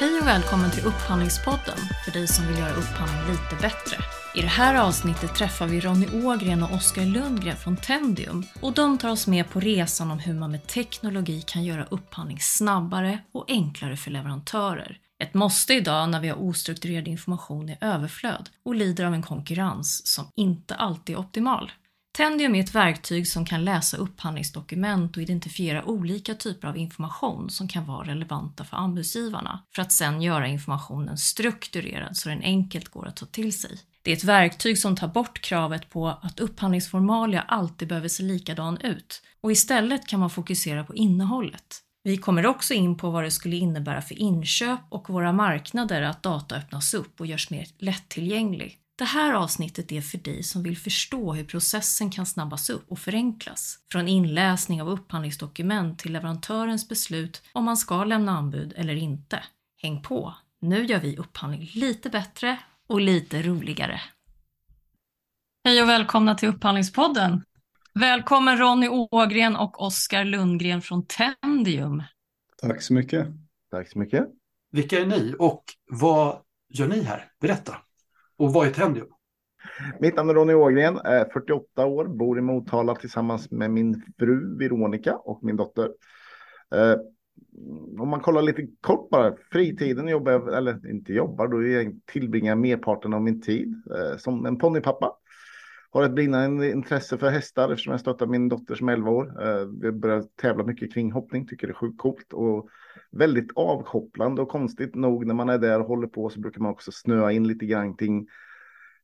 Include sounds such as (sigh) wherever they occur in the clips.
Hej och välkommen till Upphandlingspodden för dig som vill göra upphandling lite bättre. I det här avsnittet träffar vi Ronny Ågren och Oskar Lundgren från Tendium och de tar oss med på resan om hur man med teknologi kan göra upphandling snabbare och enklare för leverantörer. Ett måste idag när vi har ostrukturerad information i överflöd och lider av en konkurrens som inte alltid är optimal. Tendium är ett verktyg som kan läsa upphandlingsdokument och identifiera olika typer av information som kan vara relevanta för anbudsgivarna för att sedan göra informationen strukturerad så den enkelt går att ta till sig. Det är ett verktyg som tar bort kravet på att upphandlingsformalia alltid behöver se likadan ut och istället kan man fokusera på innehållet. Vi kommer också in på vad det skulle innebära för inköp och våra marknader att data öppnas upp och görs mer lättillgänglig. Det här avsnittet är för dig som vill förstå hur processen kan snabbas upp och förenklas. Från inläsning av upphandlingsdokument till leverantörens beslut om man ska lämna anbud eller inte. Häng på! Nu gör vi upphandling lite bättre och lite roligare. Hej och välkomna till Upphandlingspodden. Välkommen Ronny Ågren och Oskar Lundgren från Tendium. Tack så mycket. Tack så mycket. Vilka är ni och vad gör ni här? Berätta. Och vad är Tendium? Mitt namn är Ronny Ågren, eh, är 48 år, bor i Motala tillsammans med min fru Veronica och min dotter. Eh, om man kollar lite kort bara, fritiden jobbar jag, eller inte jobbar, då jag tillbringar merparten av min tid eh, som en ponnypappa. Har ett brinnande intresse för hästar eftersom jag stöttar min dotter som är 11 år. Eh, vi vi börjar tävla mycket kring hoppning, tycker det är sjukt coolt och väldigt avkopplande och konstigt nog när man är där och håller på så brukar man också snöa in lite grann kring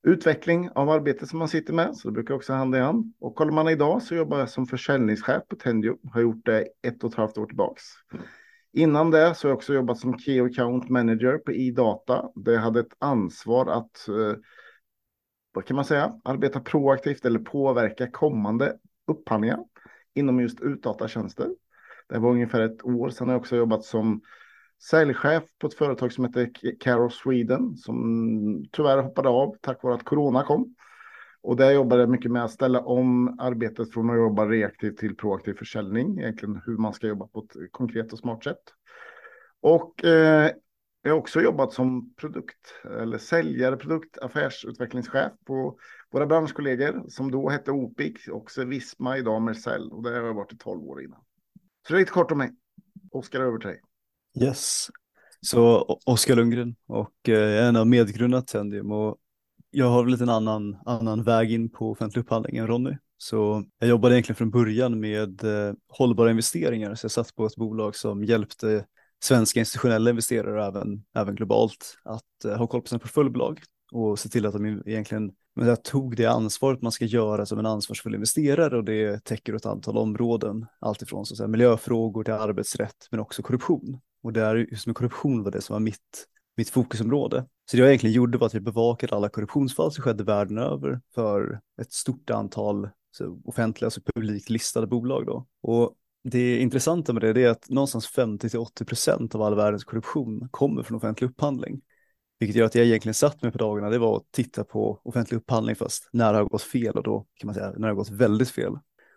utveckling av arbetet som man sitter med. Så det brukar också hand i hand. Och kollar man idag så jobbar jag som försäljningschef på Tendio. Har gjort det ett och ett halvt år tillbaks. Innan det så har jag också jobbat som Key Account Manager på iData. Där jag hade ett ansvar att, eh, vad kan man säga, arbeta proaktivt eller påverka kommande upphandlingar inom just utdatatjänster. Det var ungefär ett år sedan jag också jobbat som säljchef på ett företag som heter of Sweden som tyvärr hoppade av tack vare att corona kom. Och där jobbade jag mycket med att ställa om arbetet från att jobba reaktivt till proaktiv försäljning, egentligen hur man ska jobba på ett konkret och smart sätt. Och eh, jag har också jobbat som produkt eller säljare, produkt, affärsutvecklingschef på våra branschkollegor som då hette OPIC, och Visma idag Mercell och där har jag varit i 12 år innan. Så det är lite kort om mig. Oskar, över till dig. Yes, så Oskar Lundgren och eh, en av medgrundarna till Tendium och jag har lite en annan, annan väg in på offentlig upphandling än Ronny. Så jag jobbade egentligen från början med eh, hållbara investeringar, så jag satt på ett bolag som hjälpte svenska institutionella investerare och även, även globalt att eh, ha koll på sina portföljbolag och se till att de egentligen men jag tog det ansvaret man ska göra som en ansvarsfull investerare och det täcker ett antal områden, alltifrån så att säga, miljöfrågor till arbetsrätt men också korruption. Och där just med korruption var det som var mitt, mitt fokusområde. Så det jag egentligen gjorde var att jag bevakade alla korruptionsfall som skedde världen över för ett stort antal så, offentliga, alltså publikt listade bolag då. Och det intressanta med det är att någonstans 50-80% av all världens korruption kommer från offentlig upphandling. Vilket gör att jag egentligen satt mig på dagarna, det var att titta på offentlig upphandling fast när det har gått fel och då kan man säga när det har gått väldigt fel.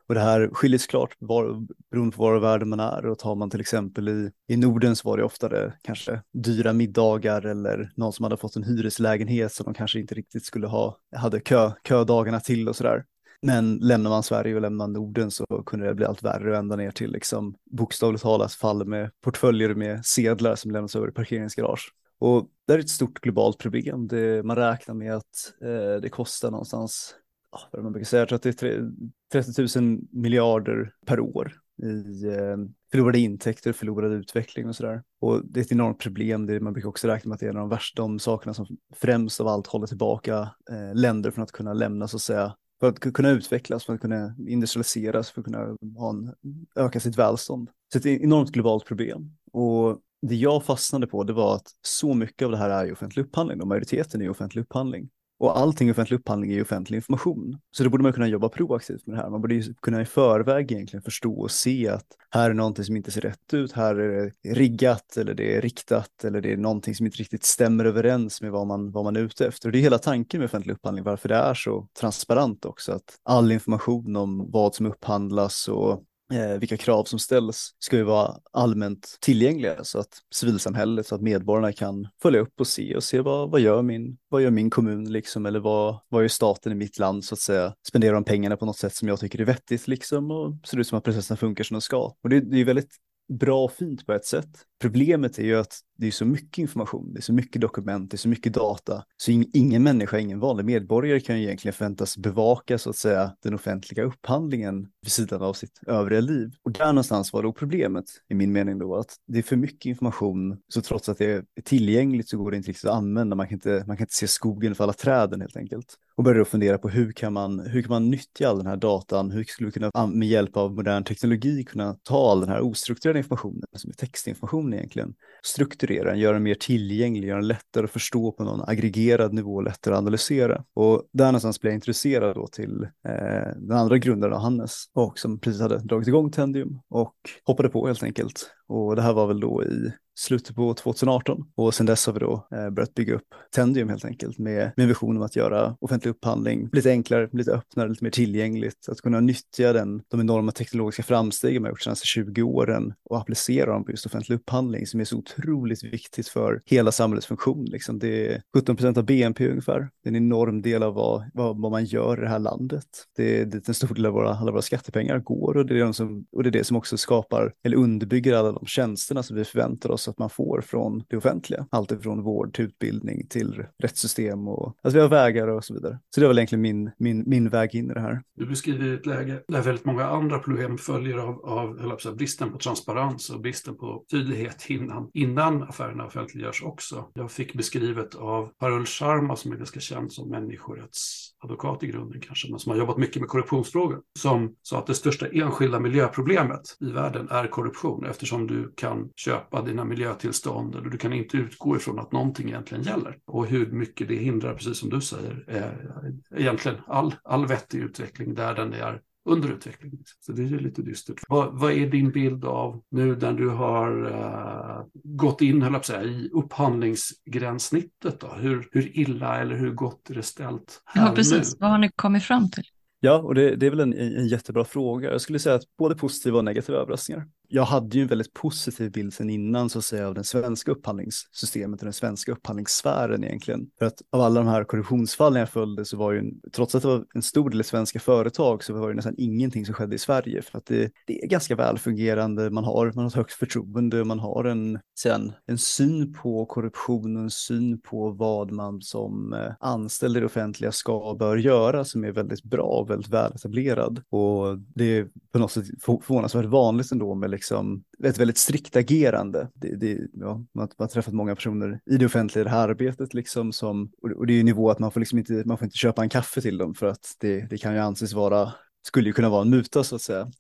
Och det här skiljer sig klart var, beroende på var i världen man är och tar man till exempel i, i Norden så var det oftare kanske dyra middagar eller någon som hade fått en hyreslägenhet som de kanske inte riktigt skulle ha, hade kö, ködagarna till och sådär. Men lämnar man Sverige och lämnar Norden så kunde det bli allt värre och ända ner till liksom bokstavligt talat fall med portföljer med sedlar som lämnas över i parkeringsgarage. Och det är ett stort globalt problem. Det, man räknar med att eh, det kostar någonstans, vad man brukar säga, 30, 30 000 miljarder per år i eh, förlorade intäkter, förlorad utveckling och sådär. Och det är ett enormt problem. Det, man brukar också räkna med att det är en av de värsta de sakerna som främst av allt håller tillbaka eh, länder från att kunna lämna så att säga för att kunna utvecklas, för att kunna industrialiseras, för att kunna ha en, öka sitt välstånd. Så det är ett e-, enormt globalt problem. Och det jag fastnade på det var att så mycket av det här är ju offentlig upphandling och majoriteten är ju offentlig upphandling. Och allting i offentlig upphandling är ju offentlig information. Så då borde man kunna jobba proaktivt med det här. Man borde ju kunna i förväg egentligen förstå och se att här är någonting som inte ser rätt ut, här är det riggat eller det är riktat eller det är någonting som inte riktigt stämmer överens med vad man, vad man är ute efter. Och det är hela tanken med offentlig upphandling, varför det är så transparent också, att all information om vad som upphandlas och eh, vilka krav som ställs ska ju vara allmänt tillgängliga så att civilsamhället, så att medborgarna kan följa upp och se och se vad, vad, gör, min, vad gör min kommun liksom eller vad, vad gör staten i mitt land så att säga. Spenderar de pengarna på något sätt som jag tycker är vettigt liksom och ser ut som att processen funkar som den ska. Och det, det är väldigt bra och fint på ett sätt. Problemet är ju att det är så mycket information, det är så mycket dokument, det är så mycket data, så ingen människa, ingen vanlig medborgare kan ju egentligen förväntas bevaka så att säga den offentliga upphandlingen vid sidan av sitt övriga liv. Och där någonstans var då problemet, i min mening då, att det är för mycket information, så trots att det är tillgängligt så går det inte riktigt att använda, man kan inte, man kan inte se skogen för alla träden helt enkelt. Och började då fundera på hur kan man, hur kan man nyttja all den här datan, hur skulle vi kunna med hjälp av modern teknologi kunna ta all den här ostrukturerade informationen, som är textinformation egentligen, strukturera den, göra den mer tillgänglig, göra den lättare att förstå på någon aggregerad nivå, lättare att analysera. Och där någonstans blev jag intresserad då till eh, den andra grundaren, Hannes, och som precis hade dragit igång Tendium och hoppade på helt enkelt. Och det här var väl då i slutet på 2018 och sen dess har vi då eh, börjat bygga upp Tendium helt enkelt med, med en vision om att göra offentlig upphandling lite enklare, lite öppnare, lite mer tillgängligt, att kunna nyttja den, de enorma teknologiska framstegen man gjort de senaste 20 åren och applicera dem på just offentlig upphandling som är så otroligt viktigt för hela samhällets funktion. Liksom. Det är 17 procent av BNP ungefär. Det är en enorm del av vad, vad, vad man gör i det här landet. Det är dit en stor del av våra, alla våra skattepengar går och det är, de som, och det är det som också skapar eller underbygger alla de tjänsterna som vi förväntar oss att man får från det offentliga. Allt ifrån vård till utbildning till rättssystem och alltså vi har vägar och så vidare. Så det var väl egentligen min, min, min väg in i det här. Du beskriver ett läge där väldigt många andra problem följer av, av säga, bristen på transparens och bristen på tydlighet innan, innan affärerna offentliggörs också. Jag fick beskrivet av Parul Sharma som är ganska känd som människorättsadvokat i grunden kanske, men som har jobbat mycket med korruptionsfrågor, som sa att det största enskilda miljöproblemet i världen är korruption eftersom du kan köpa dina miljötillstånd eller du kan inte utgå ifrån att någonting egentligen gäller. Och hur mycket det hindrar, precis som du säger, egentligen all, all vettig utveckling där den är under utveckling. Så det är ju lite dystert. Vad, vad, är din bild av nu när du har uh, gått in höll säga, i upphandlingsgränssnittet? Då? Hur, hur illa eller hur gott är det ställt här Ja, precis. Nu? Vad har ni kommit fram till? Ja, och det, det är väl en, en, jättebra fråga. Jag skulle säga att både positiva och negativa överraskningar jag hade ju en väldigt positiv bild sen innan så att säga av den svenska upphandlingssystemet och den svenska upphandlingssfären egentligen. För att av alla de här korruptionsfallen jag följde så var ju, en, trots att det var en stor del svenska företag så var det nästan ingenting som skedde i Sverige för att det, det är ganska välfungerande, man har, man har ett högt förtroende, man har en, sen, en syn på korruption och en syn på vad man som eh, anställd i det offentliga ska och bör göra som är väldigt bra och väldigt väletablerad. Och det är på något sätt förvånansvärt vanligt ändå med liksom ett väldigt strikt agerande. Det, det, ja, man, har träffat många personer i det offentliga det här arbetet liksom som, och det är ju nivå att man får liksom inte, man får inte köpa en kaffe till dem för att det, det kan ju anses vara, skulle ju kunna vara en muta så att säga.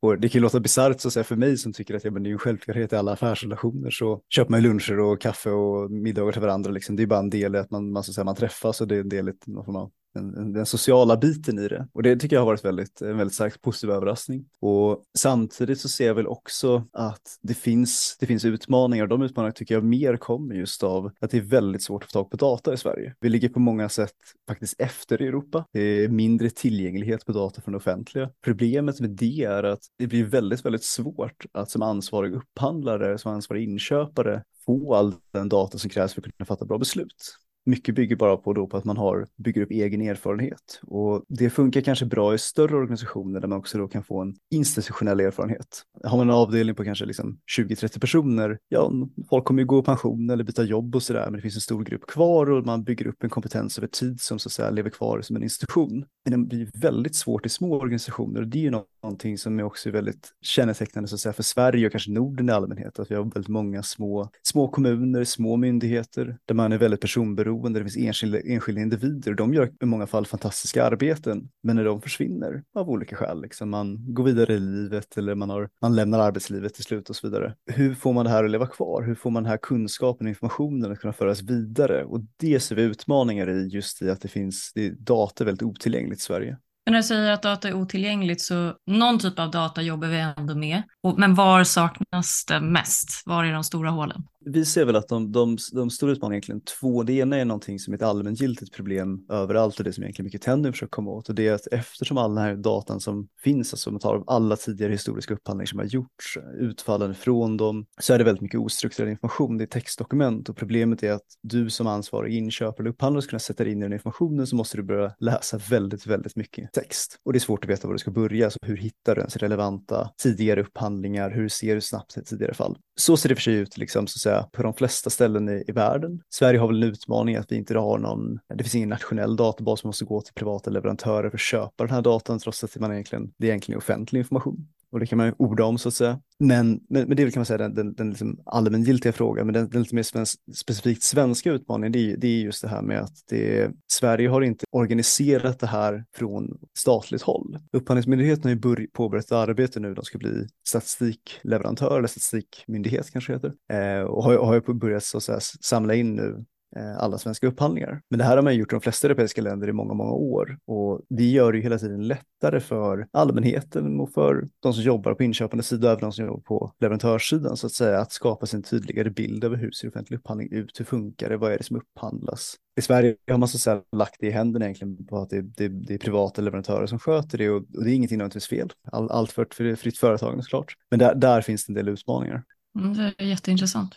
Och det kan ju låta bisarrt så att säga för mig som tycker att ja, men det är en självklarhet i alla affärsrelationer så köper man ju luncher och kaffe och middagar till varandra. Liksom. Det är bara en del i att man, man, så att säga, man träffas och det är en del i någon form av den, den, sociala biten i det. Och det tycker jag har varit väldigt, en väldigt starkt positiv överraskning. Och samtidigt så ser jag väl också att det finns, det finns utmaningar och de utmaningarna tycker jag mer kommer just av att det är väldigt svårt att få tag på data i Sverige. Vi ligger på många sätt faktiskt efter Europa. Det är mindre tillgänglighet på data från det offentliga. Problemet med det är att det blir väldigt, väldigt svårt att som ansvarig upphandlare, som ansvarig inköpare få all den data som krävs för att kunna fatta bra beslut mycket bygger bara på, då på att man har, bygger upp egen erfarenhet. Och det funkar kanske bra i större organisationer där man också då kan få en institutionell erfarenhet. Har man en avdelning på kanske liksom 20-30 personer, ja, folk kommer ju gå i pension eller byta jobb och sådär, men det finns en stor grupp kvar och man bygger upp en kompetens över tid som så att säga lever kvar som en institution. Men det blir väldigt svårt i små organisationer och det är ju någonting som är också väldigt kännetecknande så att säga för Sverige och kanske Norden i allmänhet, att vi har väldigt många små, små kommuner, små myndigheter där man är väldigt personberoende beroende, det finns enskilda, enskilda individer och de gör i många fall fantastiska arbeten. Men när de försvinner av olika skäl, liksom man går vidare i livet eller man, har, man lämnar arbetslivet till slut och så vidare. Hur får man det här att leva kvar? Hur får man den här kunskapen och informationen att kunna föras vidare? Och det ser vi utmaningar i just i att det finns, det är data väldigt otillgängligt i Sverige. Men när du säger att data är otillgängligt så någon typ av data jobbar vi ändå med. Men var saknas det mest? Var är de stora hålen? Vi ser väl att de, de, de stora utmaningarna är egentligen två. Det ena är någonting som är ett allmängiltigt problem överallt och det som egentligen mycket tänder försöker komma åt. Och det är att eftersom all den här datan som finns, alltså man tar alla tidigare historiska upphandlingar som har gjorts, utfallen från dem, så är det väldigt mycket ostrukturerad information. Det är textdokument och problemet är att du som ansvarig inköpare eller upphandlare ska kunna sätta dig in i den informationen så måste du börja läsa väldigt, väldigt mycket text. Och det är svårt att veta var du ska börja. Så hur hittar du ens relevanta tidigare upphandlingar? Hur ser du snabbt ett tidigare fall? Så ser det för sig ut liksom, så att säga, på de flesta ställen i, i världen. Sverige har väl en utmaning att vi inte har någon, det finns ingen nationell databas, som måste gå till privata leverantörer för att köpa den här datan trots att man egentligen, det är egentligen offentlig information och det kan man ju orda om så att säga. Men, men, men det är väl kan man säga den, den, den liksom allmängiltiga frågan, men den, den lite mer svensk, specifikt svenska utmaningen, det är, det är just det här med att det, Sverige har inte organiserat det här från statligt håll. Upphandlingsmyndigheten har ju börj, påbörjat ett arbete nu, de ska bli statistikleverantör eller statistikmyndighet kanske heter, eh, och har, har ju börjat så att säga, samla in nu alla svenska upphandlingar. Men det här har man gjort i de flesta europeiska länder i många, många år och det gör det ju hela tiden lättare för allmänheten och för de som jobbar på inköpande sida, även de som jobbar på leverantörssidan så att säga, att skapa sig en tydligare bild över hur ser offentlig upphandling ut, hur funkar det, vad är det som upphandlas? I Sverige har man så att säga lagt det i händerna egentligen på att det, det, det är privata leverantörer som sköter det och, och det är ingenting nödvändigtvis fel. All, allt för ett fritt företagande såklart. Men där, där finns det en del utmaningar. Mm, det är jätteintressant.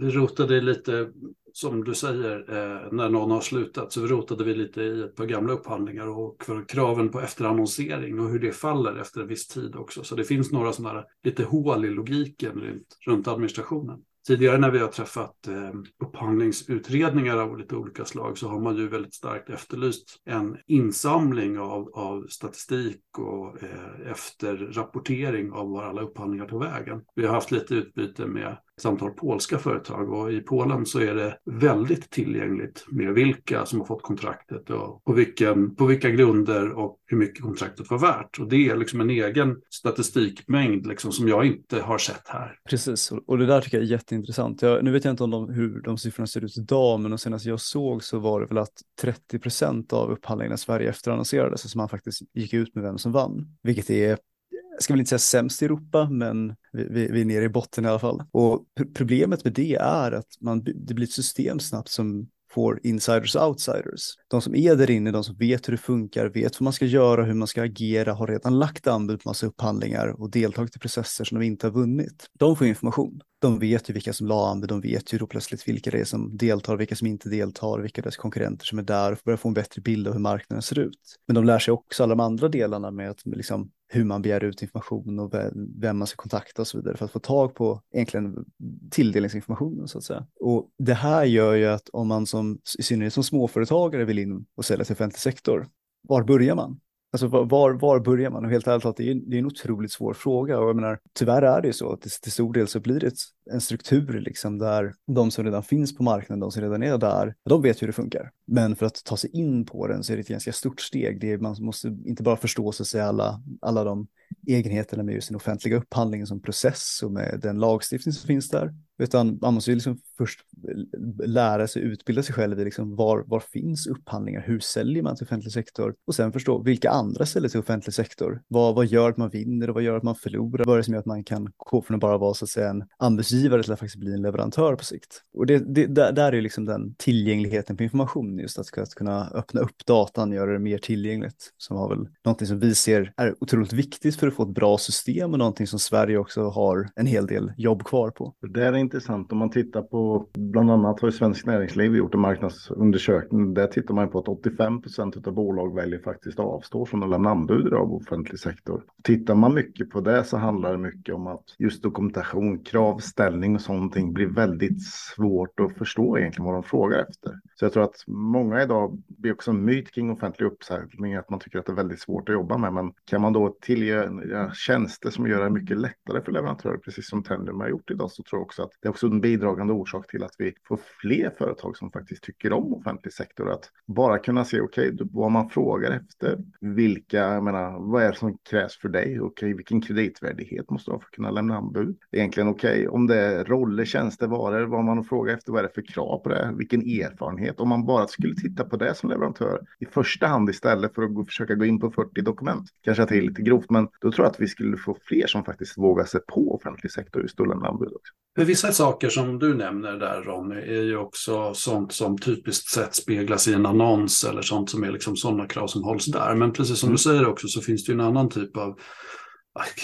Vi rotade lite som du säger, eh, när någon har slutat så rotade vi lite i ett par gamla upphandlingar och för kraven på efterannonsering och hur det faller efter en viss tid också. Så det finns några sådana här lite hål i logiken runt, runt administrationen. Tidigare när vi har träffat eh, upphandlingsutredningar av lite olika slag så har man ju väldigt starkt efterlyst en insamling av, av statistik och eh, efterrapportering av var alla upphandlingar tog vägen. Vi har haft lite utbyte med ett antal polska företag och i Polen så är det väldigt tillgängligt med vilka som har fått kontraktet och på, vilken, på vilka grunder och hur mycket kontraktet var värt. Och det är liksom en egen statistikmängd liksom som jag inte har sett här. Precis, och det där tycker jag är jätteintressant. Jag, nu vet jag inte om de, hur de siffrorna ser ut idag, men de senaste jag såg så var det väl att 30 procent av upphandlingarna i Sverige efterannonserades, så man faktiskt gick ut med vem som vann, vilket är jag ska väl inte säga sämst i Europa, men vi, vi, vi, är nere i botten i alla fall. Och problemet med det är att man, det blir ett system snabbt som får insiders och outsiders. De som är där inne, de som vet hur det funkar, vet vad man ska göra, hur man ska agera, har redan lagt anbud på massa upphandlingar och deltagit i processer som de inte har vunnit. De får information. De vet ju vilka som la anbud, de vet ju då plötsligt vilka det är som deltar, vilka som inte deltar, vilka deras konkurrenter som är där och börjar få en bättre bild av hur marknaden ser ut. Men de lär sig också alla de andra delarna med att liksom hur man begär ut information och vem man ska kontakta och så vidare för att få tag på egentligen tilldelningsinformationen så att säga. Och det här gör ju att om man som, i synnerhet som småföretagare vill in och sälja till offentlig sektor, var börjar man? Alltså var, var börjar man? Och helt ärligt att det är, det är en otroligt svår fråga och jag menar, tyvärr är det ju så att till, till stor del så blir det en struktur liksom där de som redan finns på marknaden, de som redan är där, de vet hur det funkar. Men för att ta sig in på den så är det ett ganska stort steg. Det är, man måste inte bara förstå sig säga alla, alla de egenheterna med just den offentliga upphandlingen som process och med den lagstiftning som finns där. Utan man måste ju liksom först lära sig, utbilda sig själv i liksom var, var finns upphandlingar, hur säljer man till offentlig sektor och sen förstå vilka andra säljer till offentlig sektor. Vad, vad gör att man vinner och vad gör att man förlorar? Vad är det som gör att man kan gå från att bara vara så att säga en anbudsgivare till att faktiskt bli en leverantör på sikt? Och det, det, där, där är liksom den tillgängligheten på information, just att, att kunna öppna upp datan, göra det mer tillgängligt, som har väl någonting som vi ser är otroligt viktigt för att få ett bra system och någonting som Sverige också har en hel del jobb kvar på. Det är intressant om man tittar på, bland annat har ju Svensk Näringsliv gjort en marknadsundersökning. Där tittar man på att 85 procent av bolag väljer faktiskt avstå från att lämna anbud av offentlig sektor. Tittar man mycket på det så handlar det mycket om att just dokumentation, kravställning och sånt blir väldigt svårt att förstå egentligen vad de frågar efter. Så jag tror att många idag blir också en myt kring offentlig uppsägning att man tycker att det är väldigt svårt att jobba med. Men kan man då tillgöra tjänster som gör det mycket lättare för leverantörer, precis som Tendium har gjort idag, så tror jag också att det är också en bidragande orsak till att vi får fler företag som faktiskt tycker om offentlig sektor. Att bara kunna se, okej, okay, vad man frågar efter, vilka, jag menar, vad är det som krävs för dig? Okej, okay, vilken kreditvärdighet måste du ha för att kunna lämna anbud? Egentligen okej, okay, om det är roller, tjänster, varor, vad man frågar efter, vad är det för krav på det? Vilken erfarenhet? Om man bara skulle titta på det som leverantör i första hand istället för att gå, försöka gå in på 40 dokument, kanske att det är lite grovt, men då tror jag att vi skulle få fler som faktiskt vågar sig på offentlig sektor i stående anbud också. För vissa saker som du nämner nämner där Ronny är ju också sånt som typiskt sett speglas i en annons eller sånt som är liksom sådana krav som hålls där. Men precis som mm. du säger också så finns det ju en annan typ av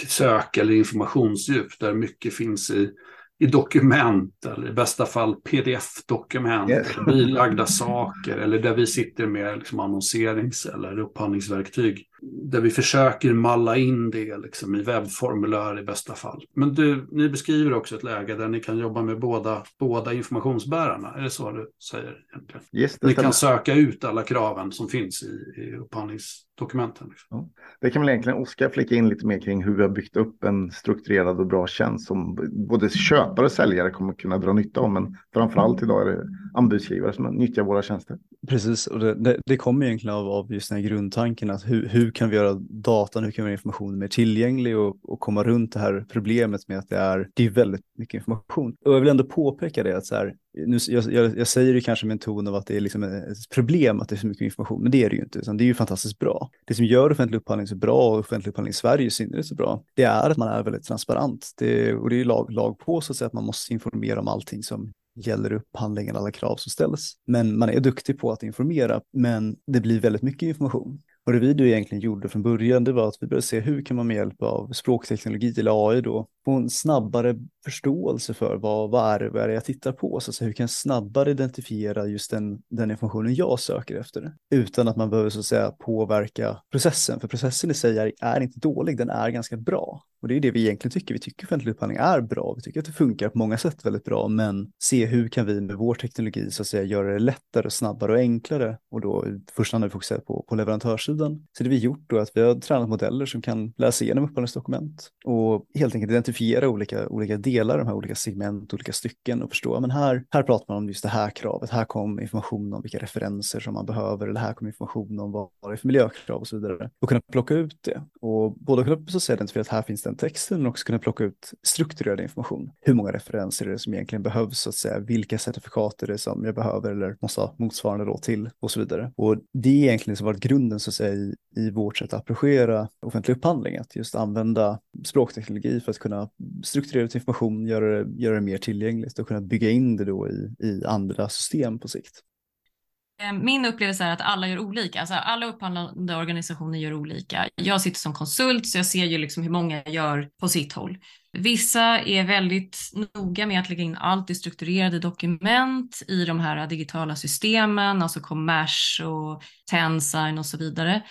sök eller informationsdjup där mycket finns i i dokument eller i bästa fall pdf-dokument, yes. bilagda saker eller där vi sitter med liksom annonserings eller upphandlingsverktyg. Där vi försöker malla in det liksom i webbformulär i bästa fall. Men du, ni beskriver också ett läge där ni kan jobba med båda, båda informationsbärarna. Är det så du säger? Egentligen? Yes, ni kan söka ut alla kraven som finns i, i upphandlings dokumenten. Liksom. Ja. Det kan väl egentligen Oskar flika in lite mer kring hur vi har byggt upp en strukturerad och bra tjänst som både köpare och säljare kommer kunna dra nytta av. Men framförallt idag är det anbudsgivare som nyttjar våra tjänster. Precis, och det, det, det kommer egentligen av, av just den här grundtanken att hur, hur hur kan vi göra datan, hur kan vi göra informationen mer tillgänglig och, och komma runt det här problemet med att det är, det är väldigt mycket information. Och jag vill ändå påpeka det att så här, nu, jag, jag, jag, säger det kanske med en ton av att det är liksom ett problem att det är så mycket information, men det är det ju inte, utan det är ju fantastiskt bra. Det som gör offentlig upphandling så bra och offentlig upphandling i Sverige i synnerhet så bra, det är att man är väldigt transparent. Det, och det är lag, lag på så att säga att man måste informera om allting som gäller upphandlingen, alla krav som ställs. Men man är duktig på att informera, men det blir väldigt mycket information. Och det vi då egentligen gjorde från början, det var att vi började se hur kan man med hjälp av språkteknologi eller AI då få en snabbare förståelse för vad, vad, är, det, vad är det jag tittar på? Så, säga, hur kan jag snabbare identifiera just den, den informationen jag söker efter? Utan att man behöver så att säga påverka processen, för processen i sig är, är inte dålig, den är ganska bra. Och det är det vi egentligen tycker. Vi tycker offentlig upphandling är bra. Vi tycker att det funkar på många sätt väldigt bra, men se hur kan vi med vår teknologi så att säga göra det lättare, snabbare och enklare. Och då i första hand har vi fokuserat på, på leverantörssidan. Så det vi gjort då är att vi har tränat modeller som kan läsa igenom upphandlingsdokument och helt enkelt identifiera olika, olika delar, de här olika segment, olika stycken och förstå, men här, här pratar man om just det här kravet, här kom information om vilka referenser som man behöver, eller här kom information om vad det är för miljökrav och så vidare. Och kunna plocka ut det. Och både kunna så säga identifiera att här finns den texten, men också kunna plocka ut strukturerad information. Hur många referenser är det som egentligen behövs, så att säga, vilka certifikat är det som jag behöver eller måste ha motsvarande då till och så vidare. Och det är egentligen som varit grunden så att säga i, i vårt sätt att approchera offentlig upphandling, att just använda språkteknologi för att kunna strukturera ut information, göra det, göra det mer tillgängligt och kunna bygga in det då i, i andra system på sikt. Eh, min upplevelse är att alla gör olika. Alltså alla upphandlande organisationer gör olika. Jag sitter som konsult så jag ser ju liksom hur många gör på sitt håll. Vissa är väldigt noga med att lägga in allt i strukturerade dokument i de här digitala systemen, alltså Kommers och Tensign och så vidare.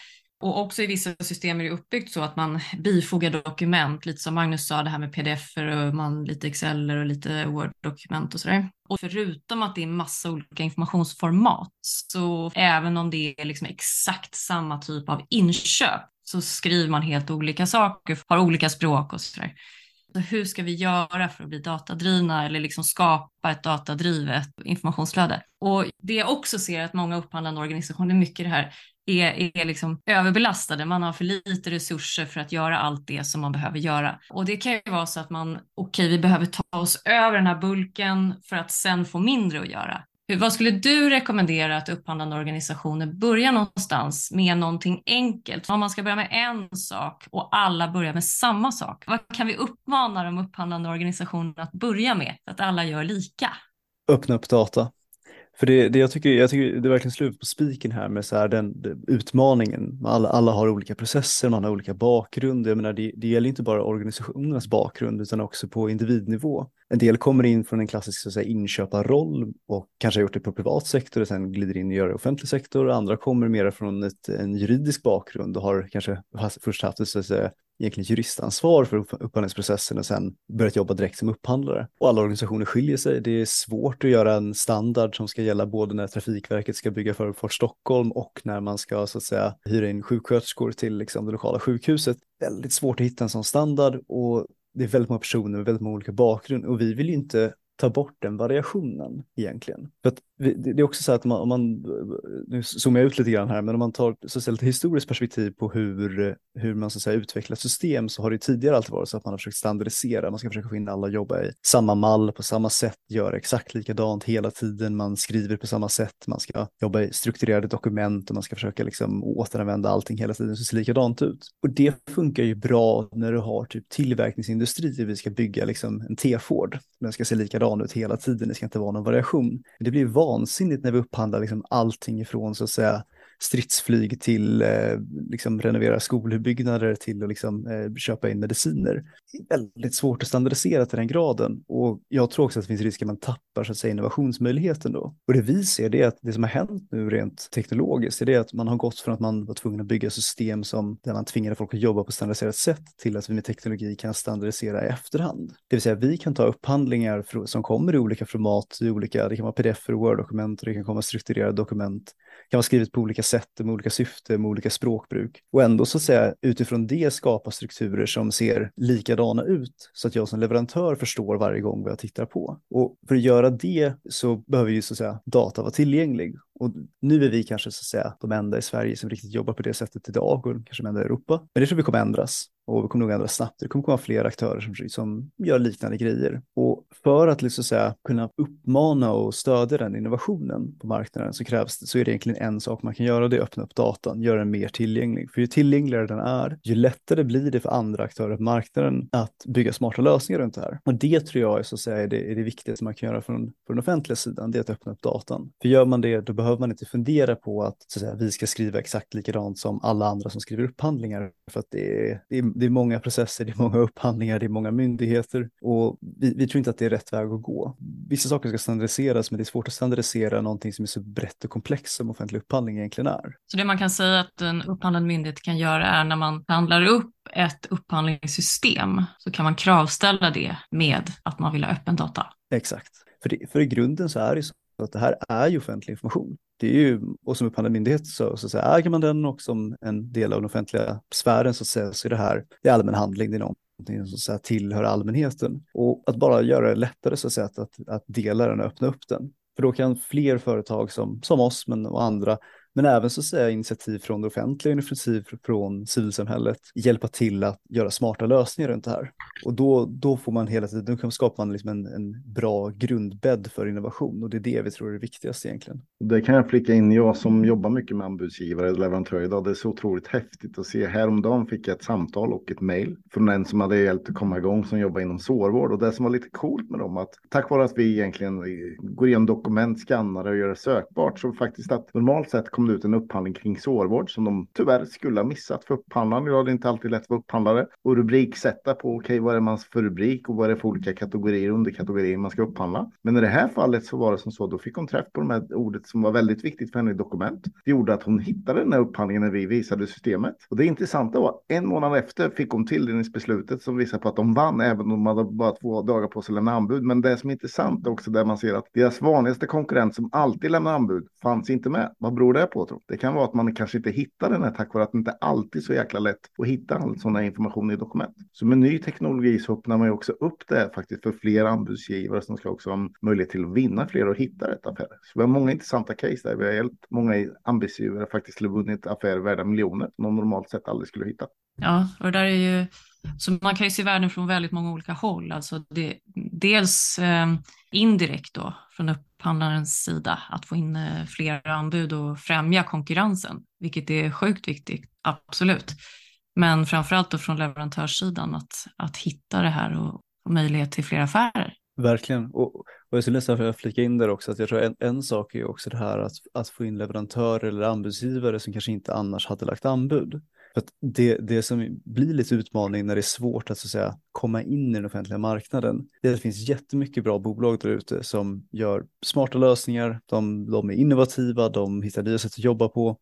Och också i vissa system är det uppbyggt så att man bifogar dokument, lite som Magnus sa, det här med pdf och man, lite Excel och lite Word-dokument och sådär. Och förutom att det är massa olika informationsformat, så även om det är liksom exakt samma typ av inköp, så skriver man helt olika saker, har olika språk och sådär. Så hur ska vi göra för att bli datadrivna eller liksom skapa ett datadrivet informationsflöde? Och det jag också ser att många upphandlande organisationer, mycket det här är, är liksom överbelastade. Man har för lite resurser för att göra allt det som man behöver göra. Och det kan ju vara så att man, okej, okay, vi behöver ta oss över den här bulken för att sen få mindre att göra. Vad skulle du rekommendera att upphandlande organisationer börjar någonstans med någonting enkelt? Om man ska börja med en sak och alla börjar med samma sak, vad kan vi uppmana de upphandlande organisationerna att börja med så att alla gör lika? Öppna upp data. För det, det jag, tycker, jag tycker det är verkligen slut på spiken här med så här den, den utmaningen. Alla, alla har olika processer, man har olika bakgrund. Jag menar, det, det gäller inte bara organisationernas bakgrund utan också på individnivå. En del kommer in från en klassisk så att säga, inköparroll och kanske har gjort det på privat sektor och sen glider in och gör det i offentlig sektor. Andra kommer mer från ett, en juridisk bakgrund och har kanske först haft ett så att säga, egentligen juristansvar för upphandlingsprocessen och sen börjat jobba direkt som upphandlare. Och alla organisationer skiljer sig. Det är svårt att göra en standard som ska gälla både när Trafikverket ska bygga Förbifart Stockholm och när man ska så att säga hyra in sjuksköterskor till liksom, det lokala sjukhuset. Väldigt svårt att hitta en sån standard och det är väldigt många personer med väldigt många olika bakgrund och vi vill ju inte ta bort den variationen egentligen. För det är också så att om man, om man, nu zoomar jag ut lite grann här, men om man tar så lite historiskt perspektiv på hur, hur man så att säga, utvecklar system så har det tidigare alltid varit så att man har försökt standardisera, man ska försöka få in alla att jobba i samma mall på samma sätt, göra exakt likadant hela tiden, man skriver på samma sätt, man ska jobba i strukturerade dokument och man ska försöka liksom återanvända allting hela tiden så det ser likadant ut. Och det funkar ju bra när du har typ tillverkningsindustri, vi ska bygga liksom en T-Ford, den ska se likadan ut hela tiden, det ska inte vara någon variation. Det blir vansinnigt när vi upphandlar liksom allting ifrån så att säga stridsflyg till eh, liksom renovera skolbyggnader till att liksom, eh, köpa in mediciner. Det är väldigt svårt att standardisera till den graden och jag tror också att det finns risk att man tappar så att säga, innovationsmöjligheten då. Och det vi ser det är att det som har hänt nu rent teknologiskt är det att man har gått från att man var tvungen att bygga system som där man tvingade folk att jobba på standardiserat sätt till att vi med teknologi kan standardisera i efterhand. Det vill säga vi kan ta upphandlingar som kommer i olika format, i olika, det kan vara pdf och word-dokument och det kan komma strukturerade dokument kan vara skrivet på olika sätt, med olika syfte, med olika språkbruk. Och ändå så att säga utifrån det skapa strukturer som ser likadana ut så att jag som leverantör förstår varje gång vad jag tittar på. Och för att göra det så behöver ju så att säga data vara tillgänglig. Och nu är vi kanske så att säga de enda i Sverige som riktigt jobbar på det sättet idag och kanske de enda i Europa. Men det tror vi kommer ändras och vi kommer nog ändra snabbt. Det kommer komma fler aktörer som, som gör liknande grejer. Och för att liksom säga, kunna uppmana och stödja den innovationen på marknaden så krävs det, så är det egentligen en sak man kan göra det är att öppna upp datan, göra den mer tillgänglig. För ju tillgängligare den är, ju lättare blir det för andra aktörer på marknaden att bygga smarta lösningar runt det här. Och det tror jag är, så att säga, är, det, är det viktigaste man kan göra från, från den offentliga sidan, det är att öppna upp datan. För gör man det, då behöver man inte fundera på att, så att säga, vi ska skriva exakt likadant som alla andra som skriver upphandlingar. För att det är, det är, det är många processer, det är många upphandlingar, det är många myndigheter och vi, vi tror inte att det är rätt väg att gå. Vissa saker ska standardiseras, men det är svårt att standardisera någonting som är så brett och komplext som offentlig upphandling egentligen är. Så det man kan säga att en upphandlande myndighet kan göra är när man handlar upp ett upphandlingssystem så kan man kravställa det med att man vill ha öppen data. Exakt. För, det, för i grunden så är det så att det här är ju offentlig information. Det är ju, och som upphandlad myndighet så, så, säga, äger man den och som en del av den offentliga sfären så, så, så är det här i allmän handling, det är någonting som så tillhör allmänheten. Och att bara göra det lättare så att, säga, att, att, att dela den och öppna upp den. För då kan fler företag som, som oss men, och andra men även så att säga initiativ från det offentliga, initiativ från civilsamhället hjälpa till att göra smarta lösningar runt det här. Och då, då får man hela tiden, då skapar man liksom en, en bra grundbädd för innovation och det är det vi tror är det viktigaste egentligen. Det kan jag flika in, jag som jobbar mycket med anbudsgivare och leverantörer idag, det är så otroligt häftigt att se. Häromdagen fick jag ett samtal och ett mejl från en som hade hjälpt att komma igång som jobbar inom sårvård och det som var lite coolt med dem att tack vare att vi egentligen går igenom dokument, skannar och gör det sökbart så faktiskt att normalt sett kom det ut en upphandling kring sårvård som de tyvärr skulle ha missat för upphandlaren. Idag är det inte alltid lätt för upphandlare och rubriksätta på okej, okay, vad är man för rubrik och vad är det för olika kategorier och underkategorier man ska upphandla. Men i det här fallet så var det som så, då fick hon träff på de här ordet som var väldigt viktigt för henne i dokument. Det gjorde att hon hittade den här upphandlingen när vi visade systemet. Och det intressanta var en månad efter fick hon tilldelningsbeslutet som visar på att de vann, även om de hade bara två dagar på sig att lämna anbud. Men det som är intressant är också där man ser att deras vanligaste konkurrent som alltid lämnar anbud fanns inte med. Vad beror det på? Tror? Det kan vara att man kanske inte hittar den här tack vare att det inte alltid är så jäkla lätt att hitta all sån här information i dokument. Så med ny teknologi så öppnar man ju också upp det faktiskt för fler anbudsgivare som ska också ha möjlighet till att vinna fler och hitta rätt affärer. Så vi har många intressanta case där. Vi har hjälpt många anbudsgivare faktiskt till att vunnit affärer värda miljoner som de normalt sett aldrig skulle hitta. Ja, och det där är ju så man kan ju se världen från väldigt många olika håll. Alltså det, dels eh, indirekt då från upphandlarens sida att få in eh, fler anbud och främja konkurrensen, vilket är sjukt viktigt, absolut. Men framförallt då från leverantörssidan att, att hitta det här och och möjlighet till fler affärer. Verkligen. Och, och jag skulle nästan flika in där också att jag tror en, en sak är också det här att, att få in leverantörer eller anbudsgivare som kanske inte annars hade lagt anbud. För det, det som blir lite utmaning när det är svårt att, så att säga, komma in i den offentliga marknaden, det är att det finns jättemycket bra bolag där ute som gör smarta lösningar, de, de är innovativa, de hittar nya sätt att jobba på,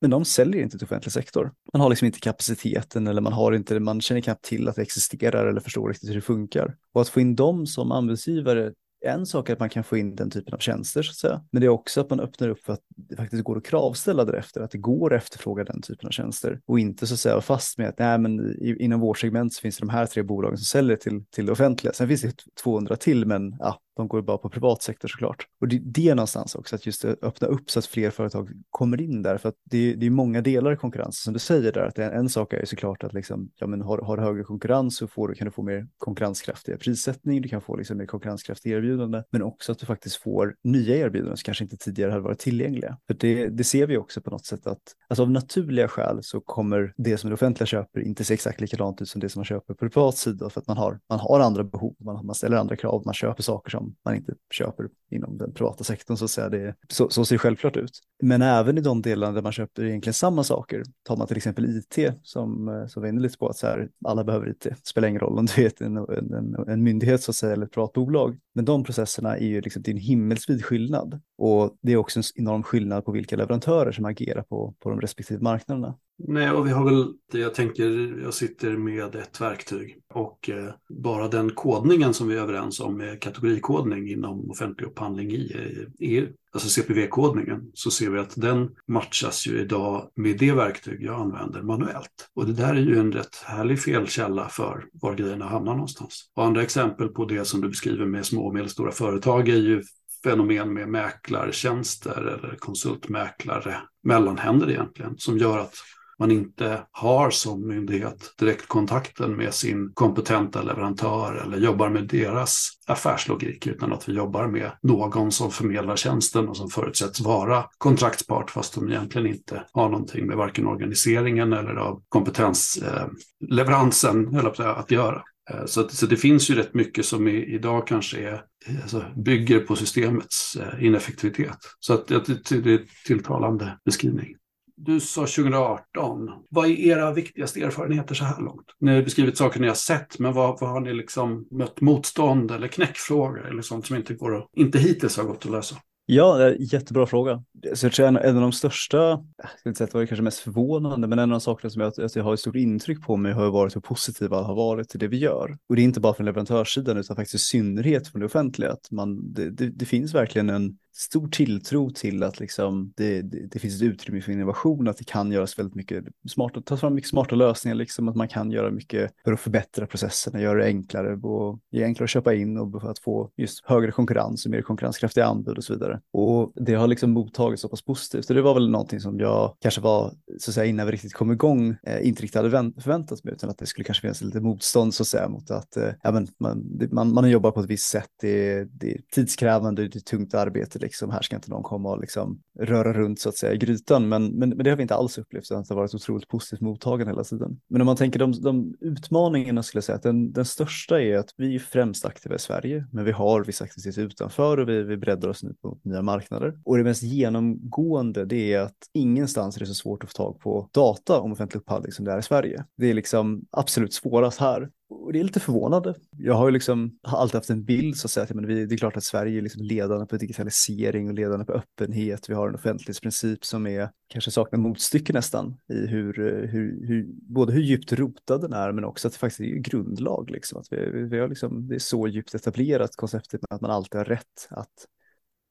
men de säljer inte till offentlig sektor. Man har liksom inte kapaciteten eller man har inte, man känner knappt till att det existerar eller förstår riktigt hur det funkar. Och att få in dem som anbudsgivare en sak är att man kan få in den typen av tjänster så att säga. Men det är också att man öppnar upp för att det faktiskt går att kravställa därefter, att det går att efterfråga den typen av tjänster och inte så att säga fast med att nej, men inom vårt segment så finns det de här tre bolagen som säljer till, till det offentliga. Sen finns det 200 till, men ja, de går bara på privat sektor såklart. Och det, det är någonstans också, att just öppna upp så att fler företag kommer in där, för att det, det är många delar i konkurrens som du säger där, att en, en sak är ju såklart att liksom, ja, men har, har högre konkurrens så får, kan du få mer konkurrenskraftiga prissättning, du kan få liksom mer konkurrenskraftiga erbjudande, men också att du faktiskt får nya erbjudanden som kanske inte tidigare hade varit tillgängliga. För det, det ser vi också på något sätt att, alltså av naturliga skäl så kommer det som det offentliga köper inte se exakt likadant ut som det som man köper på privat sida, för att man har, man har andra behov, man, man ställer andra krav, man köper saker som man inte köper inom den privata sektorn så att säga. Det, så, så ser det självklart ut. Men även i de delarna där man köper egentligen samma saker, tar man till exempel IT som, eh, som vi var inne lite på att så här, alla behöver IT, det spelar ingen roll om du är en, en, en myndighet så att säga eller ett privat bolag. Men de processerna är ju liksom till en himmelsvid skillnad och det är också en enorm skillnad på vilka leverantörer som agerar på, på de respektive marknaderna. Nej, och vi har väl, jag tänker, jag sitter med ett verktyg och eh, bara den kodningen som vi är överens om är kategorikodning inom offentlig upphandling i eh, EU, alltså CPV-kodningen, så ser vi att den matchas ju idag med det verktyg jag använder manuellt. Och det där är ju en rätt härlig felkälla för var grejerna hamnar någonstans. Och andra exempel på det som du beskriver med små och medelstora företag är ju fenomen med mäklartjänster eller konsultmäklare, mellanhänder egentligen, som gör att man inte har som myndighet direktkontakten med sin kompetenta leverantör eller jobbar med deras affärslogik utan att vi jobbar med någon som förmedlar tjänsten och som förutsätts vara kontraktspart fast de egentligen inte har någonting med varken organiseringen eller av kompetensleveransen eh, att göra. Eh, så, så det finns ju rätt mycket som i, idag kanske är, alltså, bygger på systemets eh, ineffektivitet. Så att, det, det är en tilltalande beskrivning. Du sa 2018. Vad är era viktigaste erfarenheter så här långt? Ni har beskrivit saker ni har sett, men vad, vad har ni liksom mött motstånd eller knäckfrågor eller sånt som inte, går att, inte hittills har gått att lösa? Ja, jättebra fråga. Så jag tror en, en av de största, jag ska inte säga att det var det kanske mest förvånande, men en av de sakerna som jag, jag har ett stort intryck på mig har varit hur positiva har varit till det vi gör. Och det är inte bara från leverantörssidan utan faktiskt i synnerhet från det offentliga. Att man, det, det, det finns verkligen en, stor tilltro till att liksom det, det, det, finns ett utrymme för innovation, att det kan göras väldigt mycket smarta, tas fram mycket smarta lösningar, liksom, att man kan göra mycket för att förbättra processerna, göra det enklare och det enklare att köpa in och för att få just högre konkurrens och mer konkurrenskraftiga anbud och så vidare. Och det har liksom mottagits så pass positivt och det var väl någonting som jag kanske var, så att säga, innan vi riktigt kom igång, eh, inte riktigt hade förväntat mig, utan att det skulle kanske finnas lite motstånd så att säga mot att eh, ja, men man, man, man jobbar på ett visst sätt, det det är tidskrävande, det är tungt arbete liksom, här ska inte någon komma och liksom röra runt så att säga i grytan. Men, men, men det har vi inte alls upplevt, utan det har varit otroligt positivt mottagande hela tiden. Men om man tänker de, de utmaningarna skulle jag säga att den, den största är att vi är främst aktiva i Sverige, men vi har vissa aktiviteter utanför och vi, vi breddar oss nu på nya marknader. Och det mest genomgående det är att ingenstans är det så svårt att få tag på data om offentlig upphandling som det är i Sverige. Det är liksom absolut svårast här. Och det är lite förvånande. Jag har ju liksom alltid haft en bild så att säga, att men det är klart att Sverige är liksom ledande på digitalisering och ledande på öppenhet. Vi har en offentlighetsprincip som är kanske saknar motstycke nästan i hur, hur, hur, både hur djupt rotad den är men också att det faktiskt är grundlag. Liksom. Att vi, vi har liksom, det är så djupt etablerat konceptet med att man alltid har rätt. Att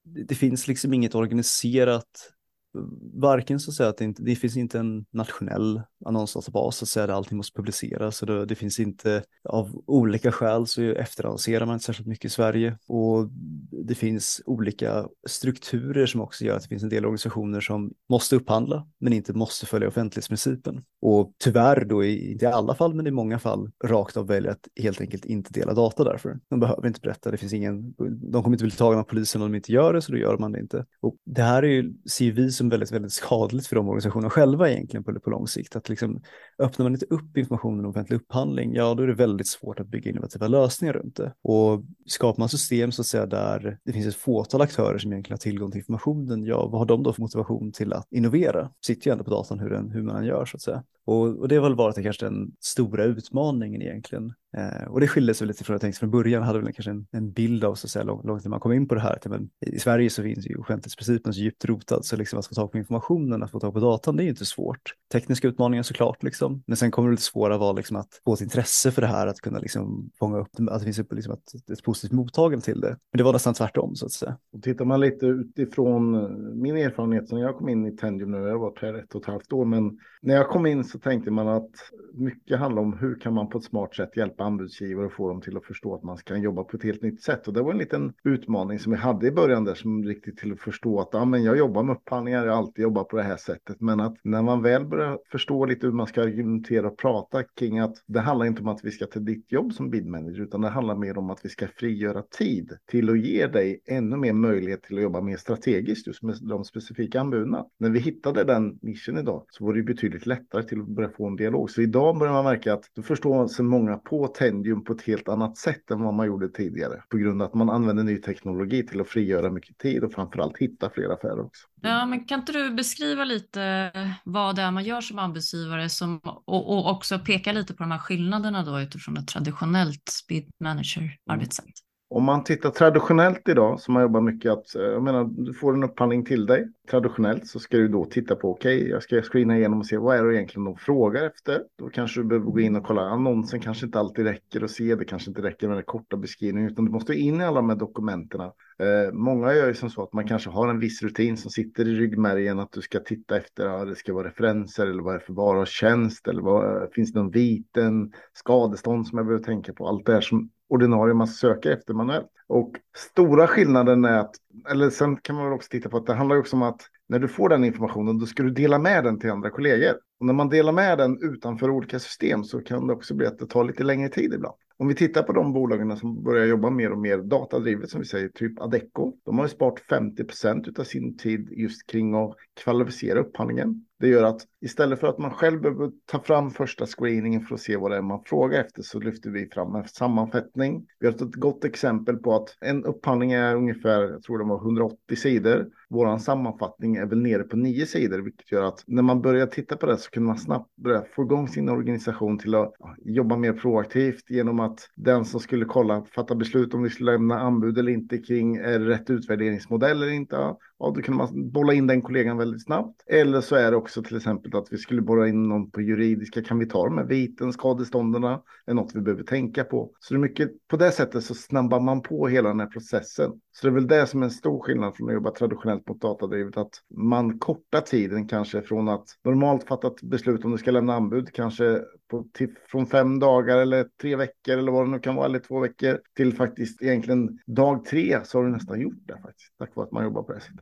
det, det finns liksom inget organiserat varken så att säga att det, inte, det finns inte en nationell annonsdatabas så att säga allting måste publiceras det, det finns inte av olika skäl så efterannonserar man inte särskilt mycket i Sverige och det finns olika strukturer som också gör att det finns en del organisationer som måste upphandla men inte måste följa offentlighetsprincipen och tyvärr då i, inte i alla fall men i många fall rakt av väljer att helt enkelt inte dela data därför. De behöver inte berätta, det finns ingen, de kommer inte bli tagna av polisen om de inte gör det så då gör man det inte. Och det här är ju, ser vi som väldigt, väldigt skadligt för de organisationerna själva egentligen på, på lång sikt. Att liksom, öppnar man inte upp informationen om offentlig upphandling, ja då är det väldigt svårt att bygga innovativa lösningar runt det. Och skapar man system så att säga där det finns ett fåtal aktörer som egentligen har tillgång till informationen, ja vad har de då för motivation till att innovera? Sitter ju ändå på datan hur, den, hur man gör så att säga. Och, och det har väl varit kanske den stora utmaningen egentligen. Eh, och det skiljer sig lite från vad jag tänkte från början, hade väl kanske en, en bild av så att säga långt, långt när man kom in på det här. Men I Sverige så finns ju offentlighetsprincipen så djupt rotad så liksom att få tag på informationen, att få tag på datan, det är ju inte svårt. Tekniska utmaningar såklart, liksom. men sen kommer det lite svåra vara liksom att få ett intresse för det här, att kunna liksom fånga upp att det finns liksom ett, ett positivt mottagande till det. Men det var nästan tvärtom så att säga. Och tittar man lite utifrån eh, min erfarenhet, när jag kom in i Tendium nu, jag har varit här ett och ett halvt år, men när jag kom in så tänkte man att mycket handlar om hur kan man på ett smart sätt hjälpa anbudsgivare och få dem till att förstå att man kan jobba på ett helt nytt sätt. Och det var en liten utmaning som vi hade i början där som riktigt till att förstå att ja, men jag jobbar med upphandlingar, jag har alltid jobbat på det här sättet. Men att när man väl börjar förstå lite hur man ska argumentera och prata kring att det handlar inte om att vi ska ta ditt jobb som bidmanager, utan det handlar mer om att vi ska frigöra tid till att ge dig ännu mer möjlighet till att jobba mer strategiskt just med de specifika anbuden. När vi hittade den nischen idag så var det betydligt lättare till att börja få en dialog. Så idag börjar man märka att då förstår sig många på Tendium på ett helt annat sätt än vad man gjorde tidigare. På grund av att man använder ny teknologi till att frigöra mycket tid och framförallt hitta fler affärer också. Ja, men kan inte du beskriva lite vad det är man gör som anbudsgivare som, och, och också peka lite på de här skillnaderna då utifrån ett traditionellt speed manager arbetssätt? Om man tittar traditionellt idag, som man jobbar mycket att, eh, jag menar, du får en upphandling till dig. Traditionellt så ska du då titta på, okej, okay, jag ska screena igenom och se vad är det egentligen de frågar efter. Då kanske du behöver gå in och kolla, annonsen kanske inte alltid räcker att se, det kanske inte räcker med den korta beskrivningen, utan du måste in i alla de här dokumenten. Eh, många gör ju som så att man kanske har en viss rutin som sitter i ryggmärgen att du ska titta efter, ja, det ska vara referenser eller vad är det för vara och tjänst eller vad, finns det någon viten, skadestånd som jag behöver tänka på, allt det här som ordinarie man söker efter manuellt. Och stora skillnaden är att, eller sen kan man väl också titta på att det handlar också om att när du får den informationen då ska du dela med den till andra kollegor. Och när man delar med den utanför olika system så kan det också bli att det tar lite längre tid ibland. Om vi tittar på de bolagen som börjar jobba mer och mer datadrivet som vi säger, typ Adecco. De har ju sparat 50 procent av sin tid just kring att kvalificera upphandlingen. Det gör att istället för att man själv behöver ta fram första screeningen för att se vad det är man frågar efter så lyfter vi fram en sammanfattning. Vi har ett gott exempel på att en upphandling är ungefär, jag tror det var 180 sidor. Vår sammanfattning är väl nere på nio sidor, vilket gör att när man börjar titta på det så kan man snabbt börja få igång sin organisation till att jobba mer proaktivt genom att den som skulle kolla, fatta beslut om vi skulle lämna anbud eller inte kring är rätt utvärderingsmodell eller inte. Ja, då kan man bolla in den kollegan väldigt snabbt. Eller så är det också till exempel att vi skulle borra in någon på juridiska. Kan vi ta de här viten, skadestånderna? är något vi behöver tänka på. Så det är mycket på det sättet så snabbar man på hela den här processen. Så det är väl det som är en stor skillnad från att jobba traditionellt mot datadrivet. Att man kortar tiden kanske från att normalt fatta ett beslut om du ska lämna anbud kanske på, till, från fem dagar eller tre veckor eller vad det nu kan vara, eller två veckor till faktiskt egentligen dag tre så har du nästan gjort det faktiskt. Tack vare att man jobbar på det sättet.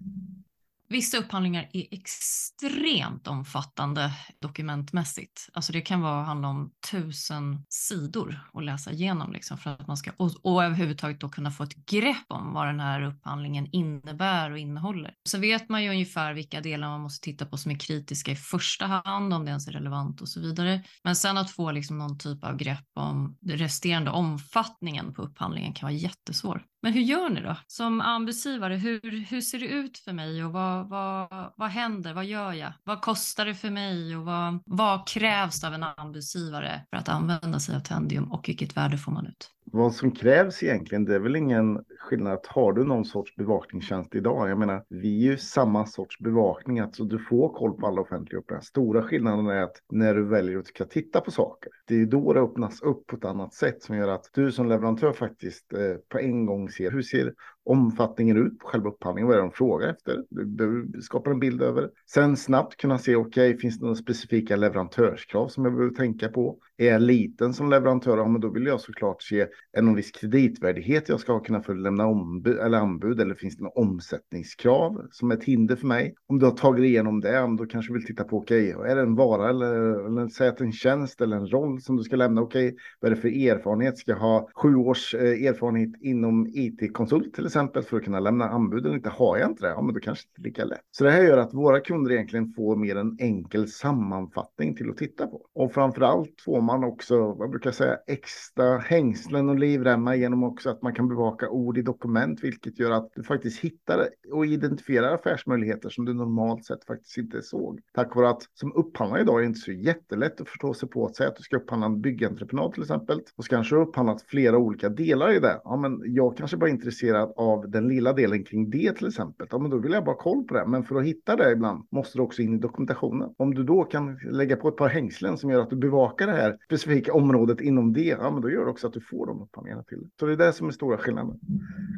Vissa upphandlingar är extremt omfattande dokumentmässigt. Alltså det kan vara, handla om tusen sidor att läsa igenom liksom för att man ska och, och överhuvudtaget då kunna få ett grepp om vad den här upphandlingen innebär och innehåller. Så vet man ju ungefär vilka delar man måste titta på som är kritiska i första hand, om det ens är relevant och så vidare. Men sen att få liksom någon typ av grepp om den resterande omfattningen på upphandlingen kan vara jättesvår. Men hur gör ni då? Som anbudsgivare, hur, hur ser det ut för mig och vad, vad, vad händer? Vad gör jag? Vad kostar det för mig och vad, vad krävs av en anbudsgivare för att använda sig av Tendium och vilket värde får man ut? Vad som krävs egentligen, det är väl ingen skillnad. Har du någon sorts bevakningstjänst idag? Jag menar, vi är ju samma sorts bevakning, alltså du får koll på alla offentliga uppdrag. Stora skillnaden är att när du väljer att ska titta på saker, det är då det öppnas upp på ett annat sätt som gör att du som leverantör faktiskt eh, på en gång ser hur ser omfattningen ut på själva upphandlingen. Vad är det de frågar efter? Du skapar en bild över. Sen snabbt kunna se, okej, okay, finns det några specifika leverantörskrav som jag behöver tänka på? Är jag liten som leverantör, ja, men då vill jag såklart se, är någon viss kreditvärdighet jag ska kunna för lämna ombud, eller anbud? Eller finns det några omsättningskrav som är ett hinder för mig? Om du har tagit igenom det, då kanske du vill titta på, okej, okay, är det en vara eller, eller säg att en tjänst eller en roll som du ska lämna? Okej, okay, vad är det för erfarenhet? Ska jag ha sju års eh, erfarenhet inom it-konsult till exempel för att kunna lämna anbud eller inte har jag inte det, ja men då kanske det inte är lika lätt. Så det här gör att våra kunder egentligen får mer en enkel sammanfattning till att titta på. Och framför allt får man också, vad brukar jag säga, extra hängslen och livremmar genom också att man kan bevaka ord i dokument, vilket gör att du faktiskt hittar och identifierar affärsmöjligheter som du normalt sett faktiskt inte såg. Tack vare att som upphandlare idag är det inte så jättelätt att förstå sig på att säga att du ska upphandla en byggentreprenad till exempel och så kanske du har upphandlat flera olika delar i det. Ja, men jag kanske bara är intresserad av den lilla delen kring det till exempel, ja, men då vill jag bara koll på det. Men för att hitta det ibland måste du också in i dokumentationen. Om du då kan lägga på ett par hängslen som gör att du bevakar det här specifika området inom det, ja, men då gör det också att du får de upphandlingarna till. Så det är det som är stora skillnaden.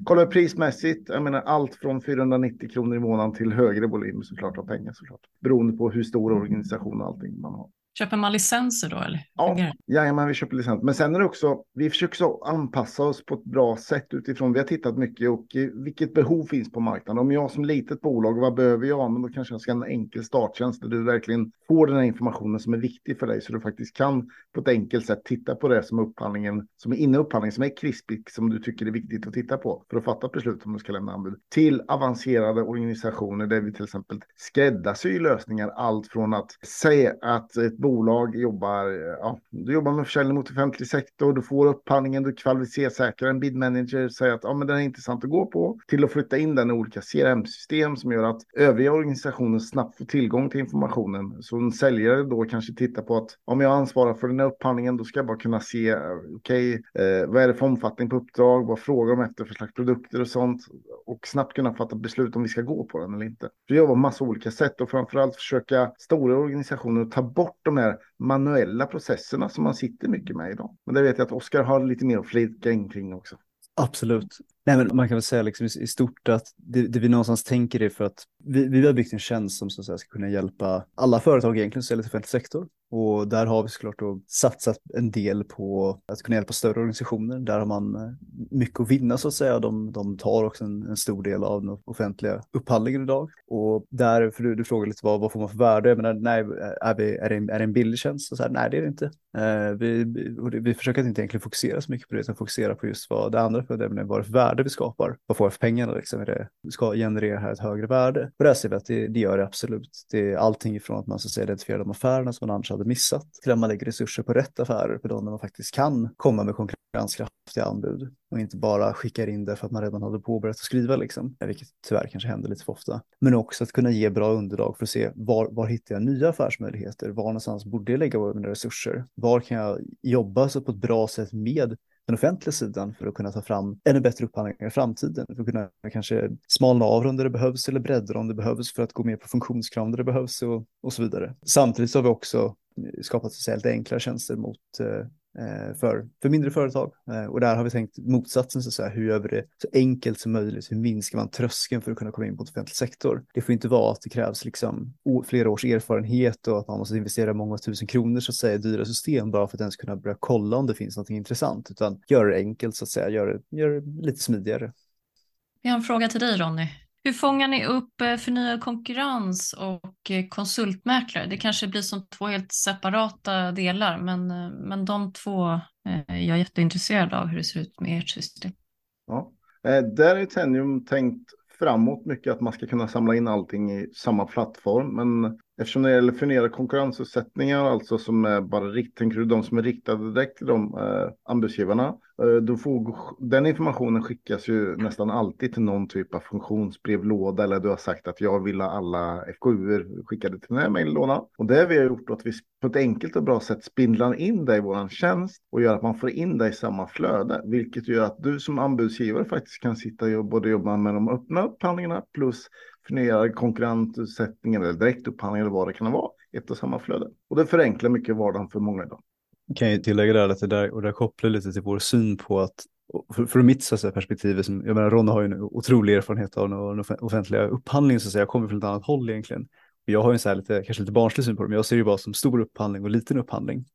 Kollar prismässigt, jag menar allt från 490 kronor i månaden till högre volym såklart av pengar såklart. Beroende på hur stor organisation och allting man har. Köper man licenser då eller? Ja, jajamän, vi köper licens. Men sen är det också, vi försöker så anpassa oss på ett bra sätt utifrån, vi har tittat mycket och vilket behov finns på marknaden. Om jag som litet bolag, vad behöver jag? Men då kanske jag ska ha en enkel starttjänst där du verkligen får den här informationen som är viktig för dig så du faktiskt kan på ett enkelt sätt titta på det som upphandlingen, som är inne i upphandlingen, som är krispigt, som du tycker är viktigt att titta på för att fatta beslut om du ska lämna anbud. Till avancerade organisationer där vi till exempel skräddarsyr lösningar, allt från att säga att ett bolag jobbar, ja, du jobbar med försäljning mot offentlig sektor, du får upphandlingen, du kvalitetssäkrar en bid manager, säger att ja, men den är intressant att gå på, till att flytta in den i olika CRM-system som gör att övriga organisationer snabbt får tillgång till informationen. Så en säljare då kanske tittar på att om jag ansvarar för den här upphandlingen, då ska jag bara kunna se, okej, okay, eh, vad är det för omfattning på uppdrag, vad frågar de efter för slags produkter och sånt och snabbt kunna fatta beslut om vi ska gå på den eller inte. Vi jobbar på massa olika sätt och framförallt försöka stora organisationer ta bort de de här manuella processerna som man sitter mycket med idag. Men det vet jag att Oskar har lite mer att flika in kring också. Absolut. Nej, men man kan väl säga liksom i, stort att det, det, vi någonstans tänker är för att vi, vi har byggt en tjänst som så att säga, ska kunna hjälpa alla företag egentligen som säljer till offentlig sektor. Och där har vi såklart då satsat en del på att kunna hjälpa större organisationer. Där har man eh, mycket att vinna så att säga. De, de tar också en, en, stor del av den offentliga upphandlingen idag. Och där, för du, du frågar lite vad, vad får man för värde? Jag menar, nej, är, vi, är, det en, är det en billig tjänst? Och så här, nej, det är det inte. Eh, vi, vi, vi försöker inte egentligen fokusera så mycket på det, utan fokusera på just vad det andra för det, vad det för värde vi skapar. Vad får jag för pengarna? Liksom? Är det, ska generera här ett högre värde? Och där ser vi att det, det gör det absolut. Det är allting ifrån att man så att säga, identifierar de affärerna som man annars hade missat till att man lägger resurser på rätt affärer på de där man faktiskt kan komma med konkurrenskraftiga anbud och inte bara skickar in det för att man redan hade påbörjat att skriva, liksom, vilket tyvärr kanske händer lite för ofta. Men också att kunna ge bra underlag för att se var, var hittar jag nya affärsmöjligheter? Var någonstans borde jag lägga mina resurser? Var kan jag jobba så på ett bra sätt med den offentliga sidan för att kunna ta fram ännu bättre upphandlingar i framtiden. För att kunna kanske smalna av om där det behövs eller bredda om det behövs för att gå mer på funktionskrav där det behövs och, och så vidare. Samtidigt så har vi också skapat speciellt enklare tjänster mot eh, eh, för, för mindre företag. Eh, och där har vi tänkt motsatsen, så att säga. hur gör vi det så enkelt som möjligt? Hur minskar man tröskeln för att kunna komma in på offentlig sektor? Det får inte vara att det krävs liksom flera års erfarenhet och att man måste investera många tusen kronor så att säga i dyra system bara för att ens kunna börja kolla om det finns något intressant, utan gör det enkelt så att säga, gör det, gör det lite smidigare. Jag har en fråga till dig Ronny. Hur fångar ni upp eh, förnyad konkurrens och eh, konsultmäklare? Det kanske blir som två helt separata delar, men, eh, men de två är jag jätteintresserad av hur det ser ut med ert system. Ja, där är Tenium tänkt framåt mycket att man ska kunna samla in allting i samma plattform. Men eftersom det gäller förnyade konkurrensutsättningar, alltså som är bara rikt, de som är riktade direkt till de eh, anbudsgivarna, Eh, Eh, då får, den informationen skickas ju nästan alltid till någon typ av funktionsbrevlåda eller du har sagt att jag vill ha alla FKU skickade till den här mejllådan. Och det vi har gjort att vi på ett enkelt och bra sätt spindlar in det i vår tjänst och gör att man får in det i samma flöde, vilket gör att du som anbudsgivare faktiskt kan sitta och både jobba med de öppna upphandlingarna plus förnyade konkurrensutsättningar eller direktupphandlingar eller vad det kan vara, ett och samma flöde. Och det förenklar mycket vardagen för många idag kan jag tillägga där att det där, och det kopplar lite till vår syn på att för, mitt så säga, perspektiv, som, jag menar Ronna har ju en otrolig erfarenhet av den offentliga upphandlingen, så att säga, jag kommer från ett annat håll egentligen. Jag har ju en så här lite, kanske lite barnslig syn på det, men jag ser det bara som stor upphandling och liten upphandling.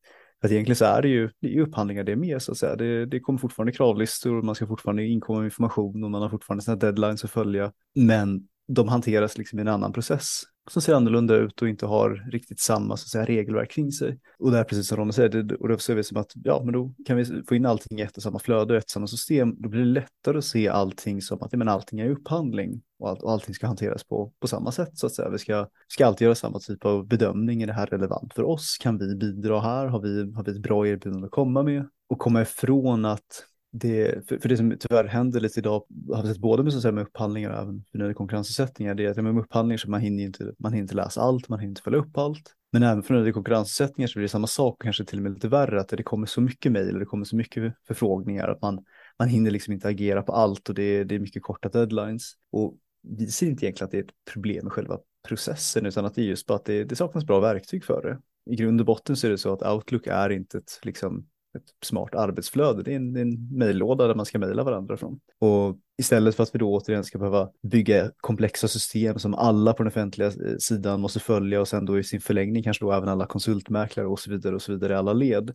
Att egentligen så är det ju, det är upphandlingar det är med så att säga. Det, det kommer fortfarande kravlistor, man ska fortfarande inkomma med information och man har fortfarande sina deadlines att följa. Men de hanteras liksom i en annan process som ser annorlunda ut och inte har riktigt samma så att säga, regelverk kring sig. Och det är precis som Ronny säger, det, och då ser vi som att ja, men då kan vi få in allting i ett och samma flöde och ett och samma system. Då blir det lättare att se allting som att ja, men allting är upphandling och, all, och allting ska hanteras på, på samma sätt så att säga. Vi ska, ska alltid göra samma typ av bedömning. Är det här relevant för oss? Kan vi bidra här? Har vi, har vi ett bra erbjudande att komma med? Och komma ifrån att det, för, för, det som tyvärr händer lite idag, har vi sett både med, så säga, med upphandlingar och även för konkurrensutsättningar, det är att med upphandlingar så man hinner inte, man hinner inte läsa allt, man hinner inte följa upp allt. Men även för konkurrensutsättningar så blir det samma sak, kanske till och med lite värre, att det kommer så mycket mejl och det kommer så mycket förfrågningar att man, man hinner liksom inte agera på allt och det, det är mycket korta deadlines. Och vi ser inte egentligen att det är ett problem med själva processen, utan att det är just bara att det, det saknas bra verktyg för det. I grund och botten så är det så att Outlook är inte ett liksom, ett smart arbetsflöde. Det är en, en mejllåda där man ska mejla varandra från. Och istället för att vi då återigen ska behöva bygga komplexa system som alla på den offentliga eh, sidan måste följa och sen då i sin förlängning kanske då även alla konsultmäklare och så vidare och så vidare i alla led.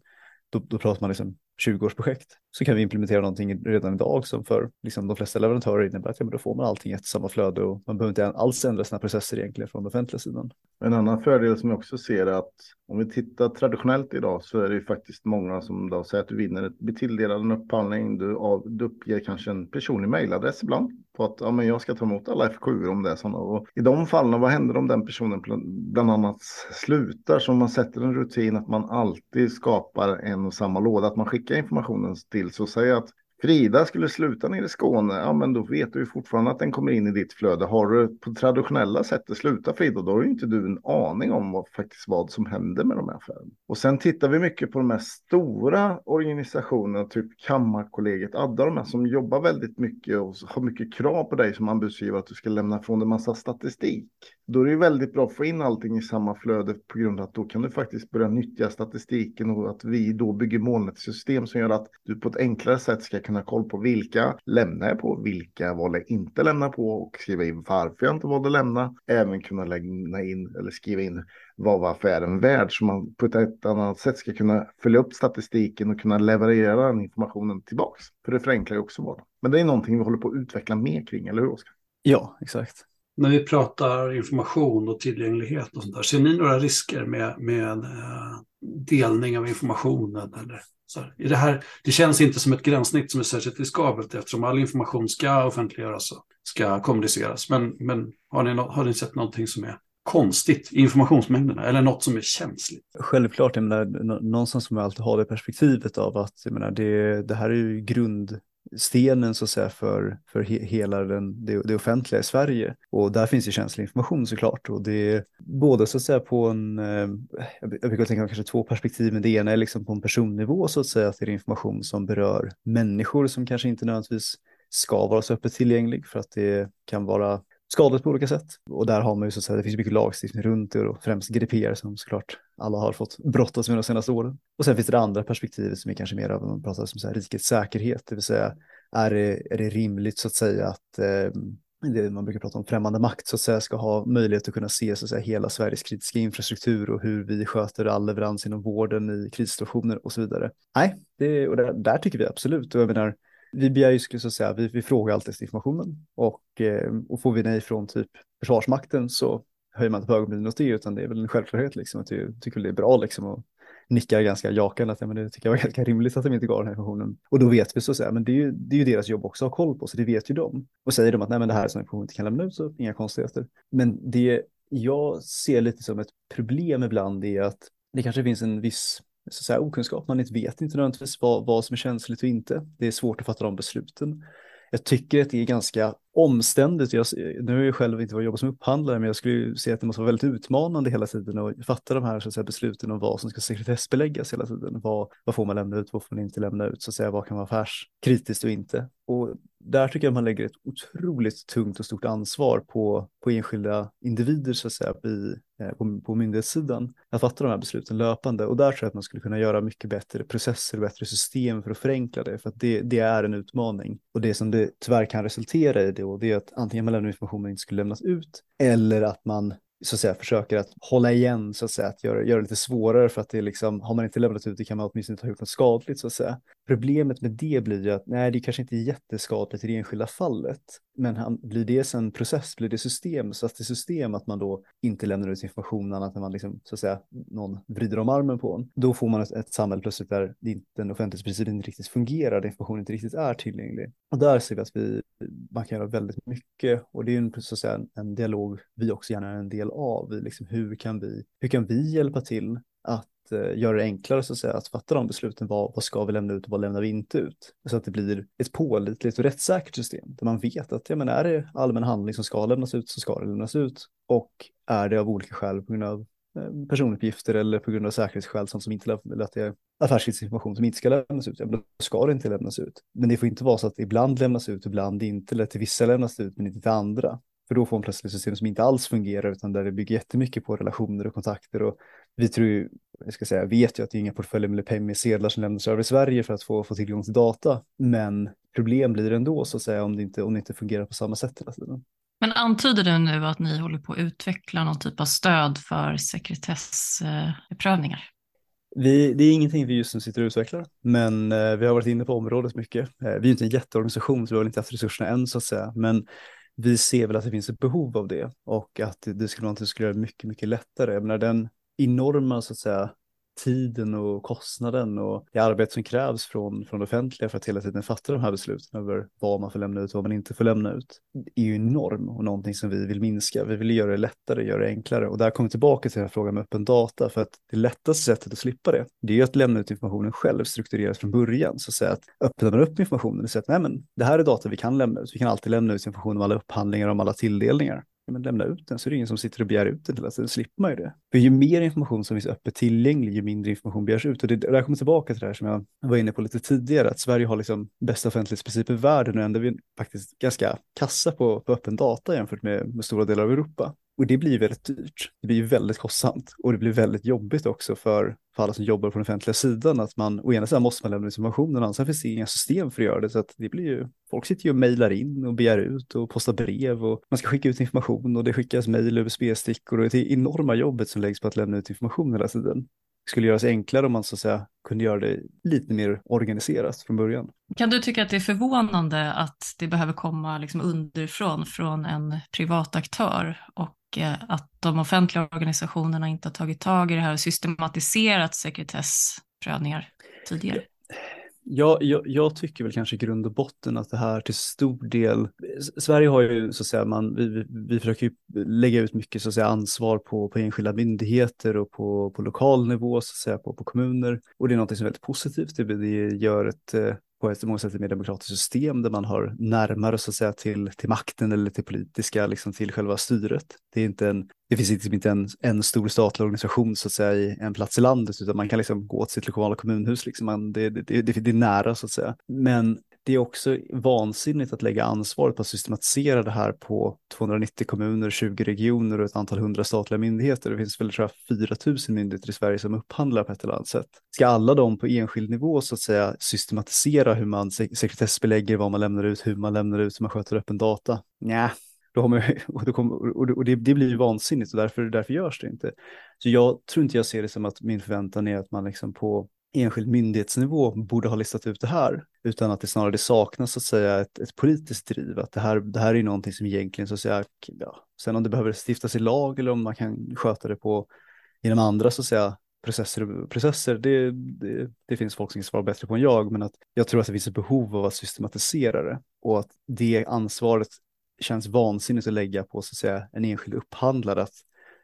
Då, då pratar man liksom 20-årsprojekt. Så kan vi implementera någonting redan idag som för liksom, de flesta leverantörer innebär att ja, då får man allting i ett samma flöde och man behöver inte alls ändra sina processer egentligen från den offentliga sidan. En annan fördel som jag också ser är att om vi tittar traditionellt idag så är det ju faktiskt många som då säger att du vinner, blir tilldelad en upphandling, du, av, du uppger kanske en personlig mejladress ibland på att ja, men jag ska ta emot alla FKU om det är sådana. Och I de fallen, vad händer om den personen bland annat slutar? Så man sätter en rutin att man alltid skapar en och samma låda, att man skickar informationen till så säg att Frida skulle sluta nere i Skåne, ja men då vet du ju fortfarande att den kommer in i ditt flöde. Har du på traditionella sättet slutat Frida, då har ju inte du en aning om vad faktiskt vad som händer med de här affärerna. Och sen tittar vi mycket på de här stora organisationerna, typ Kammarkollegiet, Adda, de här som jobbar väldigt mycket och har mycket krav på dig som anbudsgivare att du ska lämna från dig massa statistik. Då är det väldigt bra att få in allting i samma flöde på grund av att då kan du faktiskt börja nyttja statistiken och att vi då bygger molnetsystem som gör att du på ett enklare sätt ska kunna ha koll på vilka lämnar jag på, vilka valde jag inte lämna på och skriva in varför jag inte valde lämna. Även kunna lämna in eller skriva in vad var affären värd så man på ett annat sätt ska kunna följa upp statistiken och kunna leverera den informationen tillbaks. För det förenklar ju också vardagen. Men det är någonting vi håller på att utveckla mer kring, eller hur Oskar? Ja, exakt när vi pratar information och tillgänglighet och sånt där, ser ni några risker med, med eh, delning av informationen? Eller så här? Är det, här, det känns inte som ett gränssnitt som är särskilt riskabelt eftersom all information ska offentliggöras och ska kommuniceras. Men, men har, ni, har ni sett någonting som är konstigt i informationsmängderna eller något som är känsligt? Självklart, jag menar, någonstans som jag alltid har det perspektivet av att jag menar, det, det här är ju grund stenen så att säga för, för he, hela den, det, det, offentliga i Sverige. Och där finns ju känslig information såklart. Och det är både så att säga på en, eh, jag brukar tänka kanske två perspektiv, men det ena är liksom på en personnivå så att säga, att det är information som berör människor som kanske inte nödvändigtvis ska vara så öppet tillgänglig för att det kan vara skadligt på olika sätt. Och där har man ju så att säga, det finns mycket lagstiftning runt det och främst GDPR som såklart alla har fått brottas med de senaste åren. Och sen finns det det andra perspektivet som är kanske mer av, man pratar om så här, rikets säkerhet, det vill säga är det, är det rimligt så att säga att eh, det man brukar prata om främmande makt så att säga ska ha möjlighet att kunna se så att säga, hela Sveriges kritiska infrastruktur och hur vi sköter all leverans inom vården i krissituationer och så vidare. Nej, det, och där, där tycker vi absolut och jag menar vi begär ju, skulle jag säga, vi, vi frågar alltid efter informationen och, eh, och får vi nej från typ Försvarsmakten så höjer man inte på ögonbrynen åt det, utan det är väl en självklarhet liksom, att jag tycker det är bra liksom och nickar ganska jakande att ja, men det tycker jag var ganska rimligt att de inte gav den här informationen. Och då vet vi så att säga, men det är, ju, det är ju deras jobb också att ha koll på, så det vet ju de. Och säger de att nej, men det här är som information inte kan lämna ut, så inga konstigheter. Men det jag ser lite som ett problem ibland är att det kanske finns en viss så att säga, okunskap. Man vet inte nödvändigtvis vad, vad som är känsligt och inte. Det är svårt att fatta de besluten. Jag tycker att det är ganska omständigt. Jag, nu har jag själv inte varit jobbat som upphandlare, men jag skulle ju säga att det måste vara väldigt utmanande hela tiden och fatta de här så att säga, besluten om vad som ska sekretessbeläggas hela tiden. Vad, vad får man lämna ut, vad får man inte lämna ut, så att säga, vad kan vara affärskritiskt och inte. Och där tycker jag man lägger ett otroligt tungt och stort ansvar på, på enskilda individer så att säga, i, eh, på, på myndighetssidan att fatta de här besluten löpande. Och där tror jag att man skulle kunna göra mycket bättre processer och bättre system för att förenkla det, för att det, det är en utmaning. Och det som det tyvärr kan resultera i det, då, det är att antingen man lämnar information man inte skulle lämnas ut, eller att man så att säga försöker att hålla igen så att säga, att göra, göra det lite svårare för att det är liksom, har man inte lämnat ut det kan man åtminstone inte ha gjort något skadligt så att säga. Problemet med det blir ju att nej, det kanske inte är jätteskadligt i det enskilda fallet, men han, blir det sen process, blir det system, så att det är system att man då inte lämnar ut information annat än man liksom, så att säga, någon vrider om armen på en. Då får man ett, ett samhälle plötsligt där den offentlighetsprincipen inte riktigt fungerar, där informationen inte riktigt är tillgänglig. Och där ser vi att vi, man kan göra väldigt mycket och det är en, så att säga, en dialog vi också gärna är en del av. Liksom, hur, kan vi, hur kan vi hjälpa till att eh, göra det enklare så att, säga, att fatta de besluten. Vad, vad ska vi lämna ut och vad lämnar vi inte ut? Så att det blir ett pålitligt och rättssäkert system där man vet att ja, men är det allmän handling som ska lämnas ut så ska det lämnas ut. Och är det av olika skäl på grund av eh, personuppgifter eller på grund av säkerhetsskäl sånt som inte eller att det är affärsinformation som inte ska lämnas ut, ja, då ska det inte lämnas ut. Men det får inte vara så att det ibland lämnas ut, ibland inte, eller till vissa lämnas ut men inte till andra. För då får man plötsligt system som inte alls fungerar utan där det bygger jättemycket på relationer och kontakter och vi tror ju, jag ska säga, vet ju att det är inga portföljer med Pemi-sedlar som lämnas över i Sverige för att få, få tillgång till data. Men problem blir det ändå så att säga om det inte, om det inte fungerar på samma sätt hela tiden. Men antyder du nu att ni håller på att utveckla någon typ av stöd för sekretessprövningar? Vi, det är ingenting vi just nu sitter och utvecklar, men eh, vi har varit inne på området mycket. Eh, vi är inte en jätteorganisation, så vi har inte haft resurserna än så att säga, men vi ser väl att det finns ett behov av det och att det, det skulle vara något som skulle göra det mycket, mycket lättare. Jag menar, den enorma så att säga tiden och kostnaden och det arbete som krävs från, från det offentliga för att hela tiden fatta de här besluten över vad man får lämna ut och vad man inte får lämna ut är ju enorm och någonting som vi vill minska. Vi vill göra det lättare, göra det enklare och där kommer tillbaka till den här frågan med öppen data för att det lättaste sättet att slippa det, det är ju att lämna ut informationen själv strukturerat från början. Så att säga att öppnar man upp informationen och säger att nej men det här är data vi kan lämna ut, vi kan alltid lämna ut information om alla upphandlingar, om alla tilldelningar men lämna ut den så är det ingen som sitter och begär ut den hela tiden, slipper man ju det. För ju mer information som finns öppet tillgänglig, ju mindre information begärs ut. Och det, där kommer tillbaka till det här som jag var inne på lite tidigare, att Sverige har liksom bästa offentlighetsprincip i världen och ändå är vi faktiskt ganska kassa på, på öppen data jämfört med, med stora delar av Europa. Och det blir väldigt dyrt. Det blir väldigt kostsamt och det blir väldigt jobbigt också för, för alla som jobbar på den offentliga sidan. Att man, å ena sidan måste man lämna information, och å andra sidan finns det inga system för att göra det. Så att det blir ju, folk sitter ju och mejlar in och begär ut och postar brev och man ska skicka ut information och det skickas mejl, USB-stickor och det är enorma jobbet som läggs på att lämna ut information hela tiden skulle göras enklare om man så att säga kunde göra det lite mer organiserat från början. Kan du tycka att det är förvånande att det behöver komma liksom underifrån från en privat aktör och Eh, att de offentliga organisationerna inte har tagit tag i det här och systematiserat sekretessprövningar tidigare? Ja, jag, jag, tycker väl kanske i grund och botten att det här till stor del, Sverige har ju så att säga, man, vi, vi, vi försöker ju lägga ut mycket så att säga, ansvar på, på enskilda myndigheter och på, på lokal nivå, så att säga, på, på kommuner. Och det är något som är väldigt positivt, det, det gör ett eh, på ett många sätt ett mer demokratiskt system där man har närmare så att säga till, till makten eller till politiska, liksom till själva styret. Det, är inte en, det finns liksom inte en, en stor statlig organisation så att säga i en plats i landet utan man kan liksom gå till sitt lokala kommunhus, liksom man, det, det, det, det är nära så att säga. Men det är också vansinnigt att lägga ansvaret på att systematisera det här på 290 kommuner, 20 regioner och ett antal hundra statliga myndigheter. Det finns väl tror jag 4 000 myndigheter i Sverige som upphandlar på ett eller annat sätt. Ska alla de på enskild nivå så att säga systematisera hur man sekretessbelägger vad man lämnar ut, hur man lämnar ut, hur man sköter öppen data? Nja, då har man, (laughs) och, då och det, det, blir ju vansinnigt och därför, därför görs det inte. Så jag tror inte jag ser det som att min förväntan är att man liksom på enskild myndighetsnivå borde ha listat ut det här, utan att det snarare saknas så att säga ett, ett politiskt driv, att det här, det här är någonting som egentligen så att säga, ja, sen om det behöver stiftas i lag eller om man kan sköta det på genom andra så att säga processer, processer det, det, det finns folk som kan svara bättre på än jag, men att jag tror att det finns ett behov av att systematisera det och att det ansvaret känns vansinnigt att lägga på så att säga en enskild upphandlare att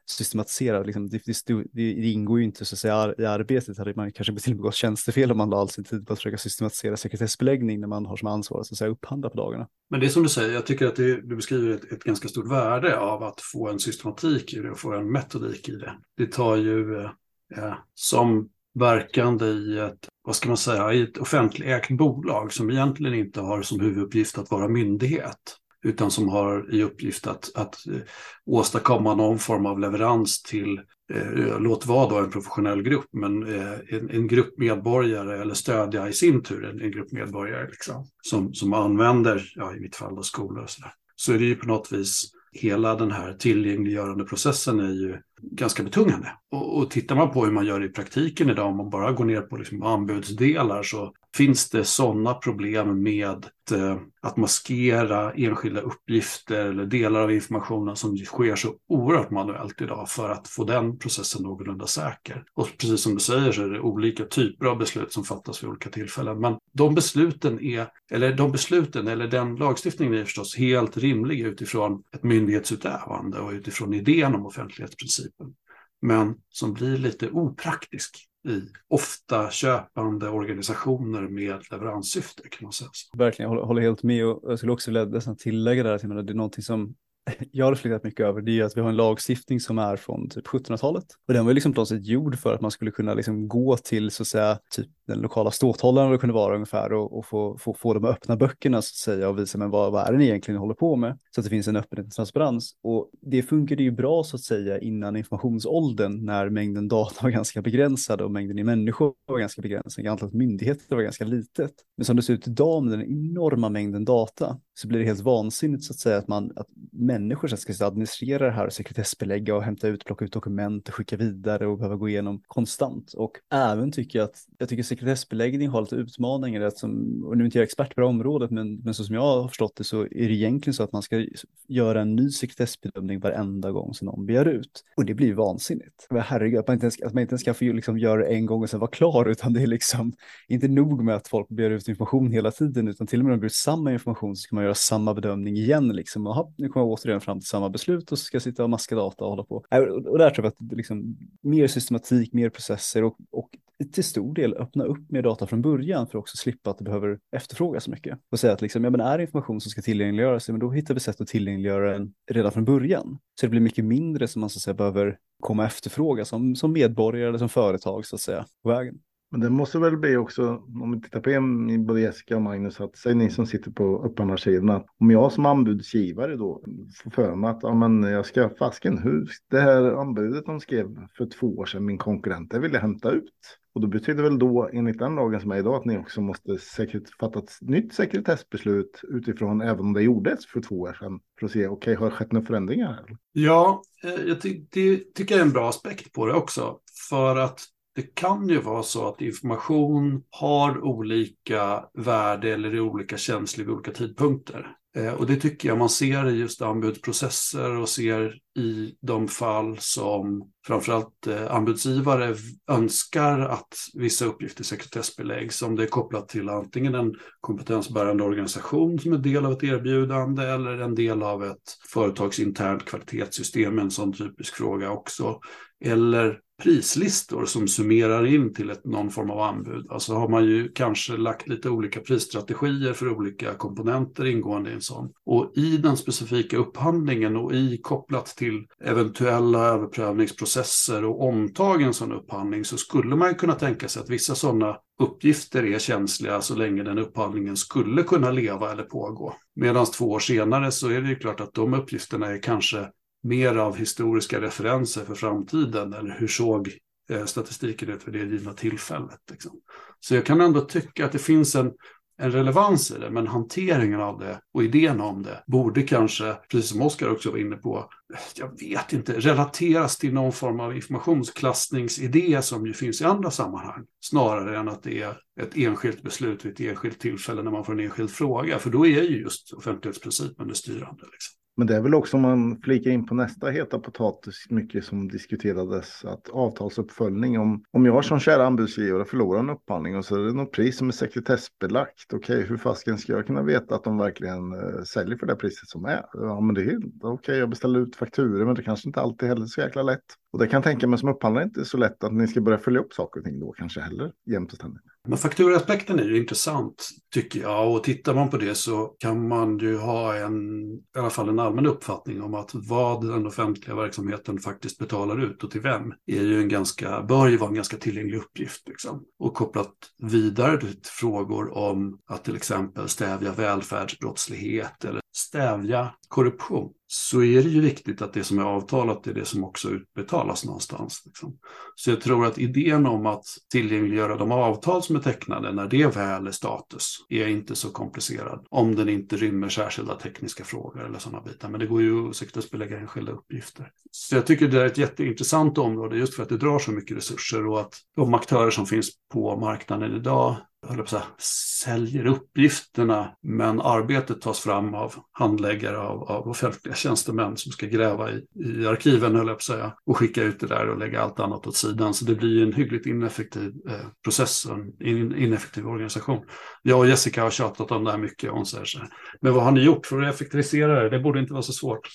systematiserad, liksom, det, det, det, ingår ju inte så att säga i arbetet, hade man kanske till och med begått tjänstefel om man la all sin tid på att försöka systematisera sekretessbeläggning när man har som ansvar att, så att säga, upphandla på dagarna. Men det är som du säger, jag tycker att det, du beskriver ett, ett, ganska stort värde av att få en systematik i det och få en metodik i det. Det tar ju eh, eh som verkande i ett, vad ska man säga, i ett offentligägt bolag som egentligen inte har som huvuduppgift att vara myndighet utan som har i uppgift att, att eh, åstadkomma någon form av leverans till, eh, låt vara då en professionell grupp, men eh, en, en, grupp medborgare eller stödja i sin tur en, en grupp medborgare liksom, som, som använder, ja, i mitt fall då skolor och sådär. Så är det ju på något vis hela den här tillgängliggörande processen är ju ganska betungande. Och, och tittar man på hur man gör i praktiken idag, om man bara går ner på liksom anbudsdelar, så finns det sådana problem med eh, att maskera enskilda uppgifter eller delar av informationen som sker så oerhört manuellt idag för att få den processen någorlunda säker. Och precis som du säger så är det olika typer av beslut som fattas vid olika tillfällen. Men de besluten är, eller de besluten, eller den lagstiftningen är förstås helt rimlig utifrån ett myndighetsutövande och utifrån idén om offentlighetsprincipen. Men som blir lite opraktisk i ofta köpande organisationer med leveranssyfte kan man säga. Så. Verkligen, jag håller, helt med och jag skulle också vilja tillägga där att det är någonting som (laughs) jag har reflekterat mycket över det är att vi har en lagstiftning som är från typ 1700-talet. Och den var ju liksom på något sätt gjord för att man skulle kunna liksom gå till så att säga typ den lokala ståthållaren det kunde vara ungefär och, och få, få, få de öppna böckerna så att säga och visa men vad, vad är det ni egentligen håller på med. så att det finns en öppenhet och transparens. Och det funkade ju bra så att säga innan informationsåldern när mängden data var ganska begränsad och mängden i människor var ganska begränsad, antalet myndigheter var ganska litet. Men som det ser ut idag med den enorma mängden data så blir det helt vansinnigt så att säga att, man, att människor som ska administrera det här och sekretessbelägga och hämta ut, plocka ut dokument och skicka vidare och behöva gå igenom konstant. Och även tycker jag att jag tycker sekretessbeläggning har lite utmaningar, som, och nu är inte jag expert på det här området, men, men så som jag har förstått det så är det egentligen så att man ska göra en ny sekretessbedömning varenda gång som någon begär ut. Och det blir vansinnigt. Men herregud, att man inte ens, att man inte ens ska få liksom göra det en gång och sen vara klar, utan det är liksom inte nog med att folk begär ut information hela tiden, utan till och med om de begär ut samma information så ska man göra samma bedömning igen. Liksom. Aha, nu kommer jag återigen fram till samma beslut och ska sitta och maska data och hålla på. Och där tror jag att liksom, mer systematik, mer processer och, och till stor del öppna upp mer data från början för att också slippa att det behöver efterfrågas så mycket. Och säga att liksom, ja, men är det information som ska tillgängliggöras, men då hittar vi sätt att tillgängliggöra den redan från början. Så det blir mycket mindre som man så att säga behöver komma efterfråga som, som medborgare eller som företag så att säga på vägen. Men det måste väl bli också, om vi tittar på er, både Jessica och Magnus, att säg ni som sitter på upphandlarsidorna, om jag som anbudsgivare då får för mig att ja, men jag ska fasken, hur, det här anbudet de skrev för två år sedan, min konkurrent, det vill jag hämta ut. Och då betyder väl då enligt den lagen som är idag att ni också måste fatta ett nytt sekretessbeslut utifrån även om det gjordes för två år sedan för att se, okej, okay, har det skett några förändringar? Här? Ja, eh, jag ty det tycker jag är en bra aspekt på det också. För att det kan ju vara så att information har olika värde eller är olika känslig vid olika tidpunkter. Eh, och det tycker jag man ser i just anbudsprocesser och ser i de fall som framförallt eh, anbudsgivare önskar att vissa uppgifter sekretessbeläggs. Om det är kopplat till antingen en kompetensbärande organisation som är del av ett erbjudande eller en del av ett företags internt kvalitetssystem, en sån typisk fråga också. Eller prislistor som summerar in till ett, någon form av anbud. Alltså har man ju kanske lagt lite olika prisstrategier för olika komponenter ingående i en sån. Och i den specifika upphandlingen och i kopplat till eventuella överprövningsprocesser och omtag i en sån upphandling så skulle man kunna tänka sig att vissa sådana uppgifter är känsliga så länge den upphandlingen skulle kunna leva eller pågå. Medan två år senare så är det ju klart att de uppgifterna är kanske mer av historiska referenser för framtiden eller hur såg eh, statistiken ut för det givna tillfället. Liksom. Så jag kan ändå tycka att det finns en, en relevans i det, men hanteringen av det och idén om det borde kanske, precis som Oskar också var inne på, jag vet inte, relateras till någon form av informationsklassningsidé som ju finns i andra sammanhang, snarare än att det är ett enskilt beslut vid ett enskilt tillfälle när man får en enskild fråga, för då är ju just offentlighetsprincipen det styrande. Liksom. Men det är väl också om man flikar in på nästa heta potatis, mycket som diskuterades, att avtalsuppföljning. Om, om jag som kära anbudsgivare förlorar en upphandling och så är det något pris som är sekretessbelagt. Okej, okay, hur fasken ska jag kunna veta att de verkligen uh, säljer för det priset som är? Ja, men det är okej, okay, jag beställer ut fakturer, men det kanske inte alltid heller är så jäkla lätt. Och det kan tänka mig som upphandlare inte så lätt att ni ska börja följa upp saker och ting då kanske heller jämt och ständigt. Men fakturaaspekten är ju intressant tycker jag och tittar man på det så kan man ju ha en, i alla fall en allmän uppfattning om att vad den offentliga verksamheten faktiskt betalar ut och till vem är ju en ganska, bör ju vara en ganska tillgänglig uppgift. Liksom. Och kopplat vidare till frågor om att till exempel stävja välfärdsbrottslighet eller stävja korruption så är det ju viktigt att det som är avtalat är det som också utbetalas någonstans. Liksom. Så jag tror att idén om att tillgängliggöra de avtal som är tecknade när det väl är status är inte så komplicerad. Om den inte rymmer särskilda tekniska frågor eller sådana bitar. Men det går ju att sekretessbelägga enskilda uppgifter. Så jag tycker det är ett jätteintressant område just för att det drar så mycket resurser och att de aktörer som finns på marknaden idag höll säga, säljer uppgifterna, men arbetet tas fram av handläggare av, av offentliga tjänstemän som ska gräva i, i arkiven, höll jag på säga, och skicka ut det där och lägga allt annat åt sidan. Så det blir en hyggligt ineffektiv eh, process och en in, ineffektiv organisation. Jag och Jessica har tjatat om det här mycket, och hon säger så här, men vad har ni gjort för att effektivisera det? Det borde inte vara så svårt.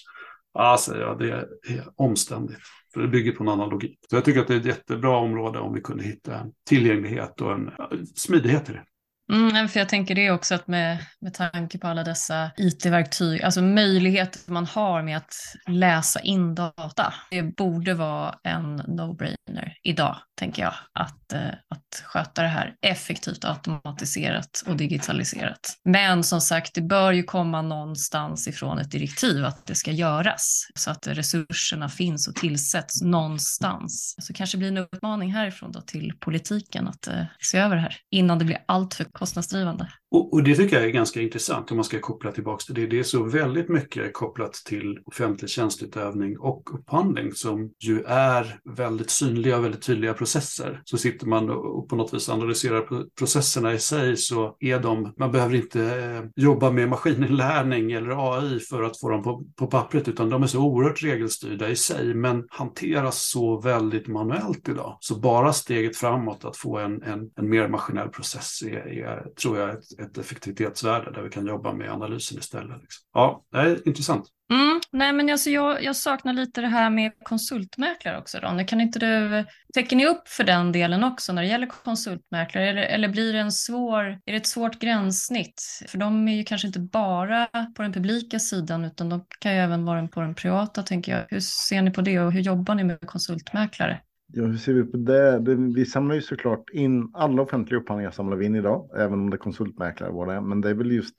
Ja, säger jag, det är omständigt. För det bygger på en annan logik. Så jag tycker att det är ett jättebra område om vi kunde hitta en tillgänglighet och en smidighet i det. Mm, för jag tänker det också att med, med tanke på alla dessa IT-verktyg, alltså möjligheter man har med att läsa in data, det borde vara en no-brainer idag, tänker jag, att, eh, att sköta det här effektivt, automatiserat och digitaliserat. Men som sagt, det bör ju komma någonstans ifrån ett direktiv att det ska göras, så att resurserna finns och tillsätts någonstans. Så kanske blir en uppmaning härifrån då till politiken att eh, se över det här innan det blir alltför kostnadsdrivande. Och, och, det tycker jag är ganska intressant om man ska koppla tillbaka till det. Det är så väldigt mycket kopplat till offentlig tjänstutövning och upphandling som ju är väldigt synliga och väldigt tydliga processer. Så sitter man och på något vis analyserar processerna i sig så är de, man behöver inte eh, jobba med maskininlärning eller AI för att få dem på, på pappret utan de är så oerhört regelstyrda i sig men hanteras så väldigt manuellt idag. Så bara steget framåt att få en, en, en mer maskinell process är, är tror jag, ett, ett effektivitetsvärde där vi kan jobba med analysen istället. Liksom. Ja, det är intressant. Mm, nej, men alltså jag, jag saknar lite det här med konsultmäklare också. Ronny. Kan inte du, täcker ni upp för den delen också när det gäller konsultmäklare? Eller, eller blir det en svår, är det ett svårt gränssnitt? För de är ju kanske inte bara på den publika sidan utan de kan ju även vara på den privata tänker jag. Hur ser ni på det och hur jobbar ni med konsultmäklare? Ja, hur ser vi på det? det? Vi samlar ju såklart in, alla offentliga upphandlingar samlar vi in idag, även om det är konsultmäklare var det Men det är väl just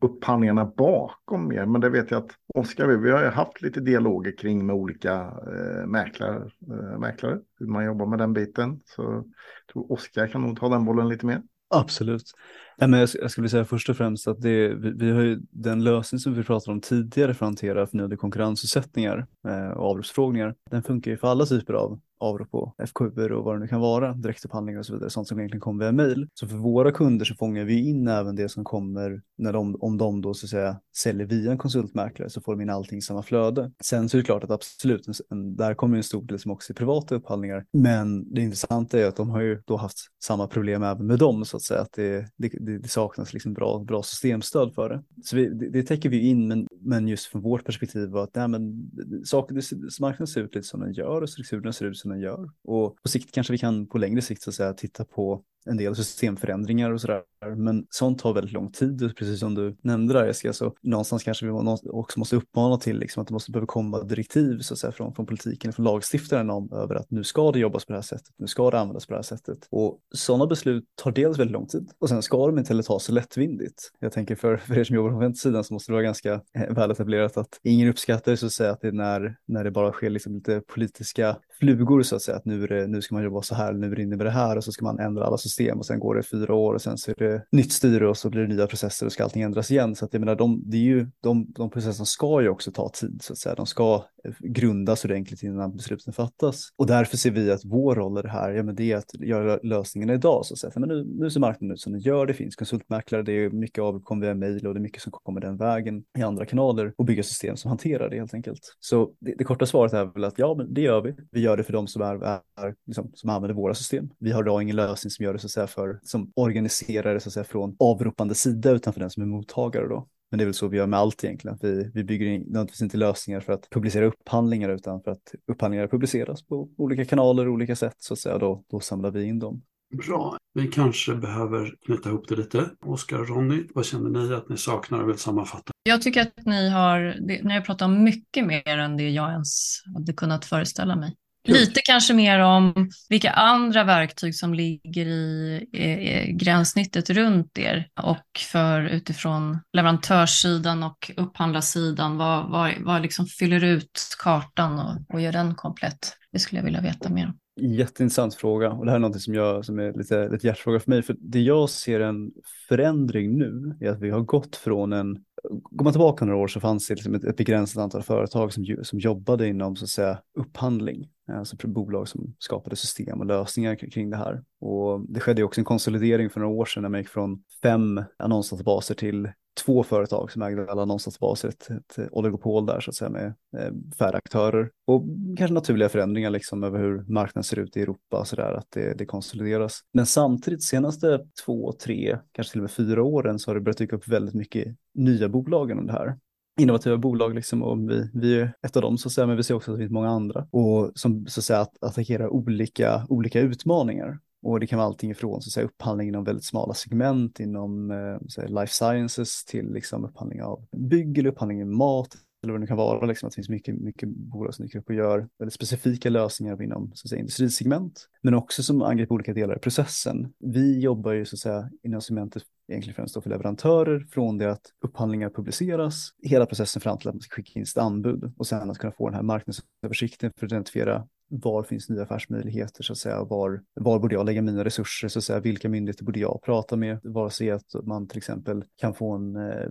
upphandlingarna bakom mer. Men det vet jag att Oskar, vi har ju haft lite dialoger kring med olika eh, mäklare, eh, mäklare, hur man jobbar med den biten. Så jag tror Oskar kan nog ta den bollen lite mer. Absolut. Nej, men jag, jag skulle säga först och främst att det, vi, vi har ju den lösning som vi pratade om tidigare för att hantera förnyade konkurrensutsättningar eh, och avropsfrågningar. Den funkar ju för alla typer av avrop på FKU och vad det nu kan vara, direktupphandlingar och så vidare, sånt som egentligen kommer via mail. Så för våra kunder så fångar vi in även det som kommer när de, om de då så att säga säljer via en konsultmäklare så får de in allting i samma flöde. Sen så är det klart att absolut, en, där kommer en stor del som också är privata upphandlingar. Men det intressanta är att de har ju då haft samma problem även med dem så att säga, att det, det, det, det saknas liksom bra, bra systemstöd för det. Så vi, det, det täcker vi in, men, men just från vårt perspektiv var att nej, men, saker, marknaden ser ut lite som den gör och strukturerna ser ut som den gör. Och på sikt kanske vi kan på längre sikt så att säga titta på en del systemförändringar och sådär. Men sånt tar väldigt lång tid, precis som du nämnde där Jessica. Så någonstans kanske vi också måste uppmana till liksom, att det måste behöva komma direktiv så att säga, från, från politiken, från lagstiftaren om över att nu ska det jobbas på det här sättet, nu ska det användas på det här sättet. Och sådana beslut tar dels väldigt lång tid och sen ska de inte heller tas så lättvindigt. Jag tänker för, för er som jobbar på väntsidan så måste det vara ganska eh, väl etablerat att ingen uppskattar så att säga att det är när, när det bara sker liksom lite politiska flugor så att säga, att nu, är det, nu ska man jobba så här, nu innebär det med det här och så ska man ändra alla system och sen går det fyra år och sen så är det nytt styre och så blir det nya processer och ska allting ändras igen. Så att jag menar, de, det är ju, de, de processerna ska ju också ta tid så att säga. De ska grundas ordentligt innan besluten fattas. Och därför ser vi att vår roll i det här, ja men det är att göra lösningen idag så att säga. Men nu, nu ser marknaden ut som den gör, det finns konsultmäklare, det är mycket av kommer via mejl och det är mycket som kommer den vägen i andra kanaler och bygga system som hanterar det helt enkelt. Så det, det korta svaret är väl att ja, men det gör vi. Vi gör det för de som, är, är liksom, som använder våra system. Vi har idag ingen lösning som gör det så att säga för, som organiserar det så att säga från avropande sida utan för den som är mottagare då. Men det är väl så vi gör med allt egentligen. Vi, vi bygger in, nödvändigtvis inte lösningar för att publicera upphandlingar utan för att upphandlingar publiceras på olika kanaler, olika sätt så att säga. Då, då samlar vi in dem. Bra. Vi kanske behöver knyta ihop det lite. Oskar och Ronny, vad känner ni att ni saknar och vill sammanfatta? Jag tycker att ni har, ni har pratat om mycket mer än det jag ens hade kunnat föreställa mig. Lite kanske mer om vilka andra verktyg som ligger i, i, gränssnittet runt er och för utifrån leverantörssidan och upphandlarsidan, vad, vad, vad liksom fyller ut kartan och, och gör den komplett? Det skulle jag vilja veta mer om. Jätteintressant fråga och det här är något som, jag, som är lite, lite hjärtfråga för mig. För det jag ser en förändring nu är att vi har gått från en, går man tillbaka några år så fanns det liksom ett, ett begränsat antal företag som, som jobbade inom så att säga upphandling eh, alltså bolag som skapade system och lösningar kring det här. Och det skedde också en konsolidering för några år sedan när man gick från fem annonsdatabaser till två företag som ägde alla annonsdatabaser, ett, ett oligopol där så att säga med eh, färre aktörer och kanske naturliga förändringar liksom över hur marknaden ser ut i Europa så där att det, det konsolideras. Men samtidigt senaste två, tre, kanske till och med fyra åren så har det börjat dyka upp väldigt mycket nya bolag inom det här innovativa bolag liksom och vi, vi är ett av dem så att säga, men vi ser också att det finns många andra och som så att säga att attackera olika, olika utmaningar. Och det kan vara allting ifrån så att säga, upphandling inom väldigt smala segment inom eh, säga, life sciences till liksom, upphandling av bygg eller upphandling av mat eller vad det kan vara, liksom, att det finns mycket, mycket bolag som dyker upp och gör väldigt specifika lösningar inom så att säga, industrisegment, men också som angriper olika delar i processen. Vi jobbar ju så att säga inom segmentet egentligen främst för leverantörer från det att upphandlingar publiceras, hela processen fram till att man ska skicka in sitt anbud och sen att kunna få den här marknadsöversikten för att identifiera var finns nya affärsmöjligheter så att säga, var, var borde jag lägga mina resurser så att säga, vilka myndigheter borde jag prata med, var sig att man till exempel kan få en, eh,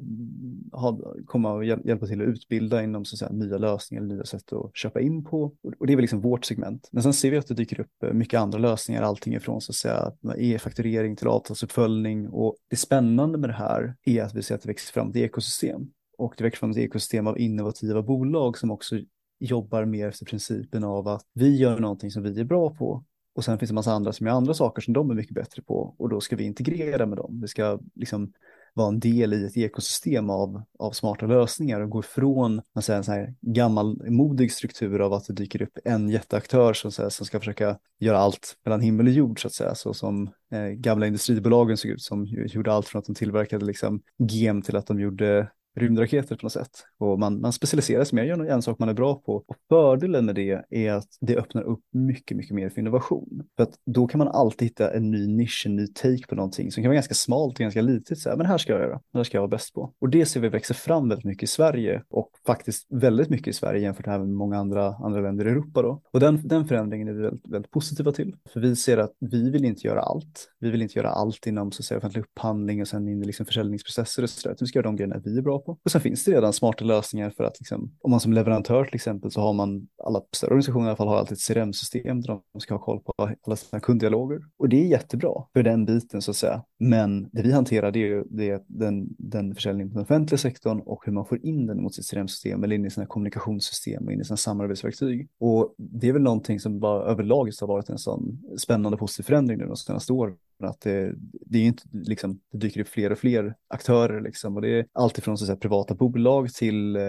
ha, komma och hjälpa till att utbilda inom så att säga, nya lösningar, nya sätt att köpa in på. Och det är väl liksom vårt segment. Men sen ser vi att det dyker upp eh, mycket andra lösningar, allting ifrån så att säga e-fakturering till avtalsuppföljning. Och det spännande med det här är att vi ser att det växer fram ett ekosystem. Och det växer fram ett ekosystem av innovativa bolag som också jobbar mer efter principen av att vi gör någonting som vi är bra på. Och sen finns det en massa andra som gör andra saker som de är mycket bättre på. Och då ska vi integrera med dem. Vi ska liksom vara en del i ett ekosystem av, av smarta lösningar och gå ifrån man säger, en sån här gammalmodig struktur av att det dyker upp en jätteaktör som, här, som ska försöka göra allt mellan himmel och jord så att säga, så som eh, gamla industribolagen såg ut som gjorde allt från att de tillverkade liksom gem till att de gjorde rymdraketer på något sätt. Och man, man specialiserar sig mer, gör en sak man är bra på. Och fördelen med det är att det öppnar upp mycket, mycket mer för innovation. För att då kan man alltid hitta en ny nisch, en ny take på någonting som kan vara ganska smalt och ganska litet. Så här, men här ska jag göra, det här ska jag vara bäst på. Och det ser vi växer fram väldigt mycket i Sverige och faktiskt väldigt mycket i Sverige jämfört med många andra, andra länder i Europa. Då. Och den, den förändringen är vi väldigt, väldigt positiva till. För vi ser att vi vill inte göra allt. Vi vill inte göra allt inom så att säga, offentlig upphandling och sen in i liksom försäljningsprocesser och så där. Vi ska göra de grejerna vi är bra på. Och sen finns det redan smarta lösningar för att liksom, om man som leverantör till exempel så har man, alla större organisationer i alla fall har alltid ett CRM-system där de ska ha koll på alla sina kunddialoger. Och det är jättebra för den biten så att säga. Men det vi hanterar det är ju det är den, den försäljningen på den offentliga sektorn och hur man får in den mot sitt CRM-system eller in i sina kommunikationssystem och in i sina samarbetsverktyg. Och det är väl någonting som bara överlag har varit en sån spännande positiv förändring nu de senaste åren att det, det, är inte, liksom, det dyker upp fler och fler aktörer liksom, och det är alltifrån så att säga, privata bolag till eh,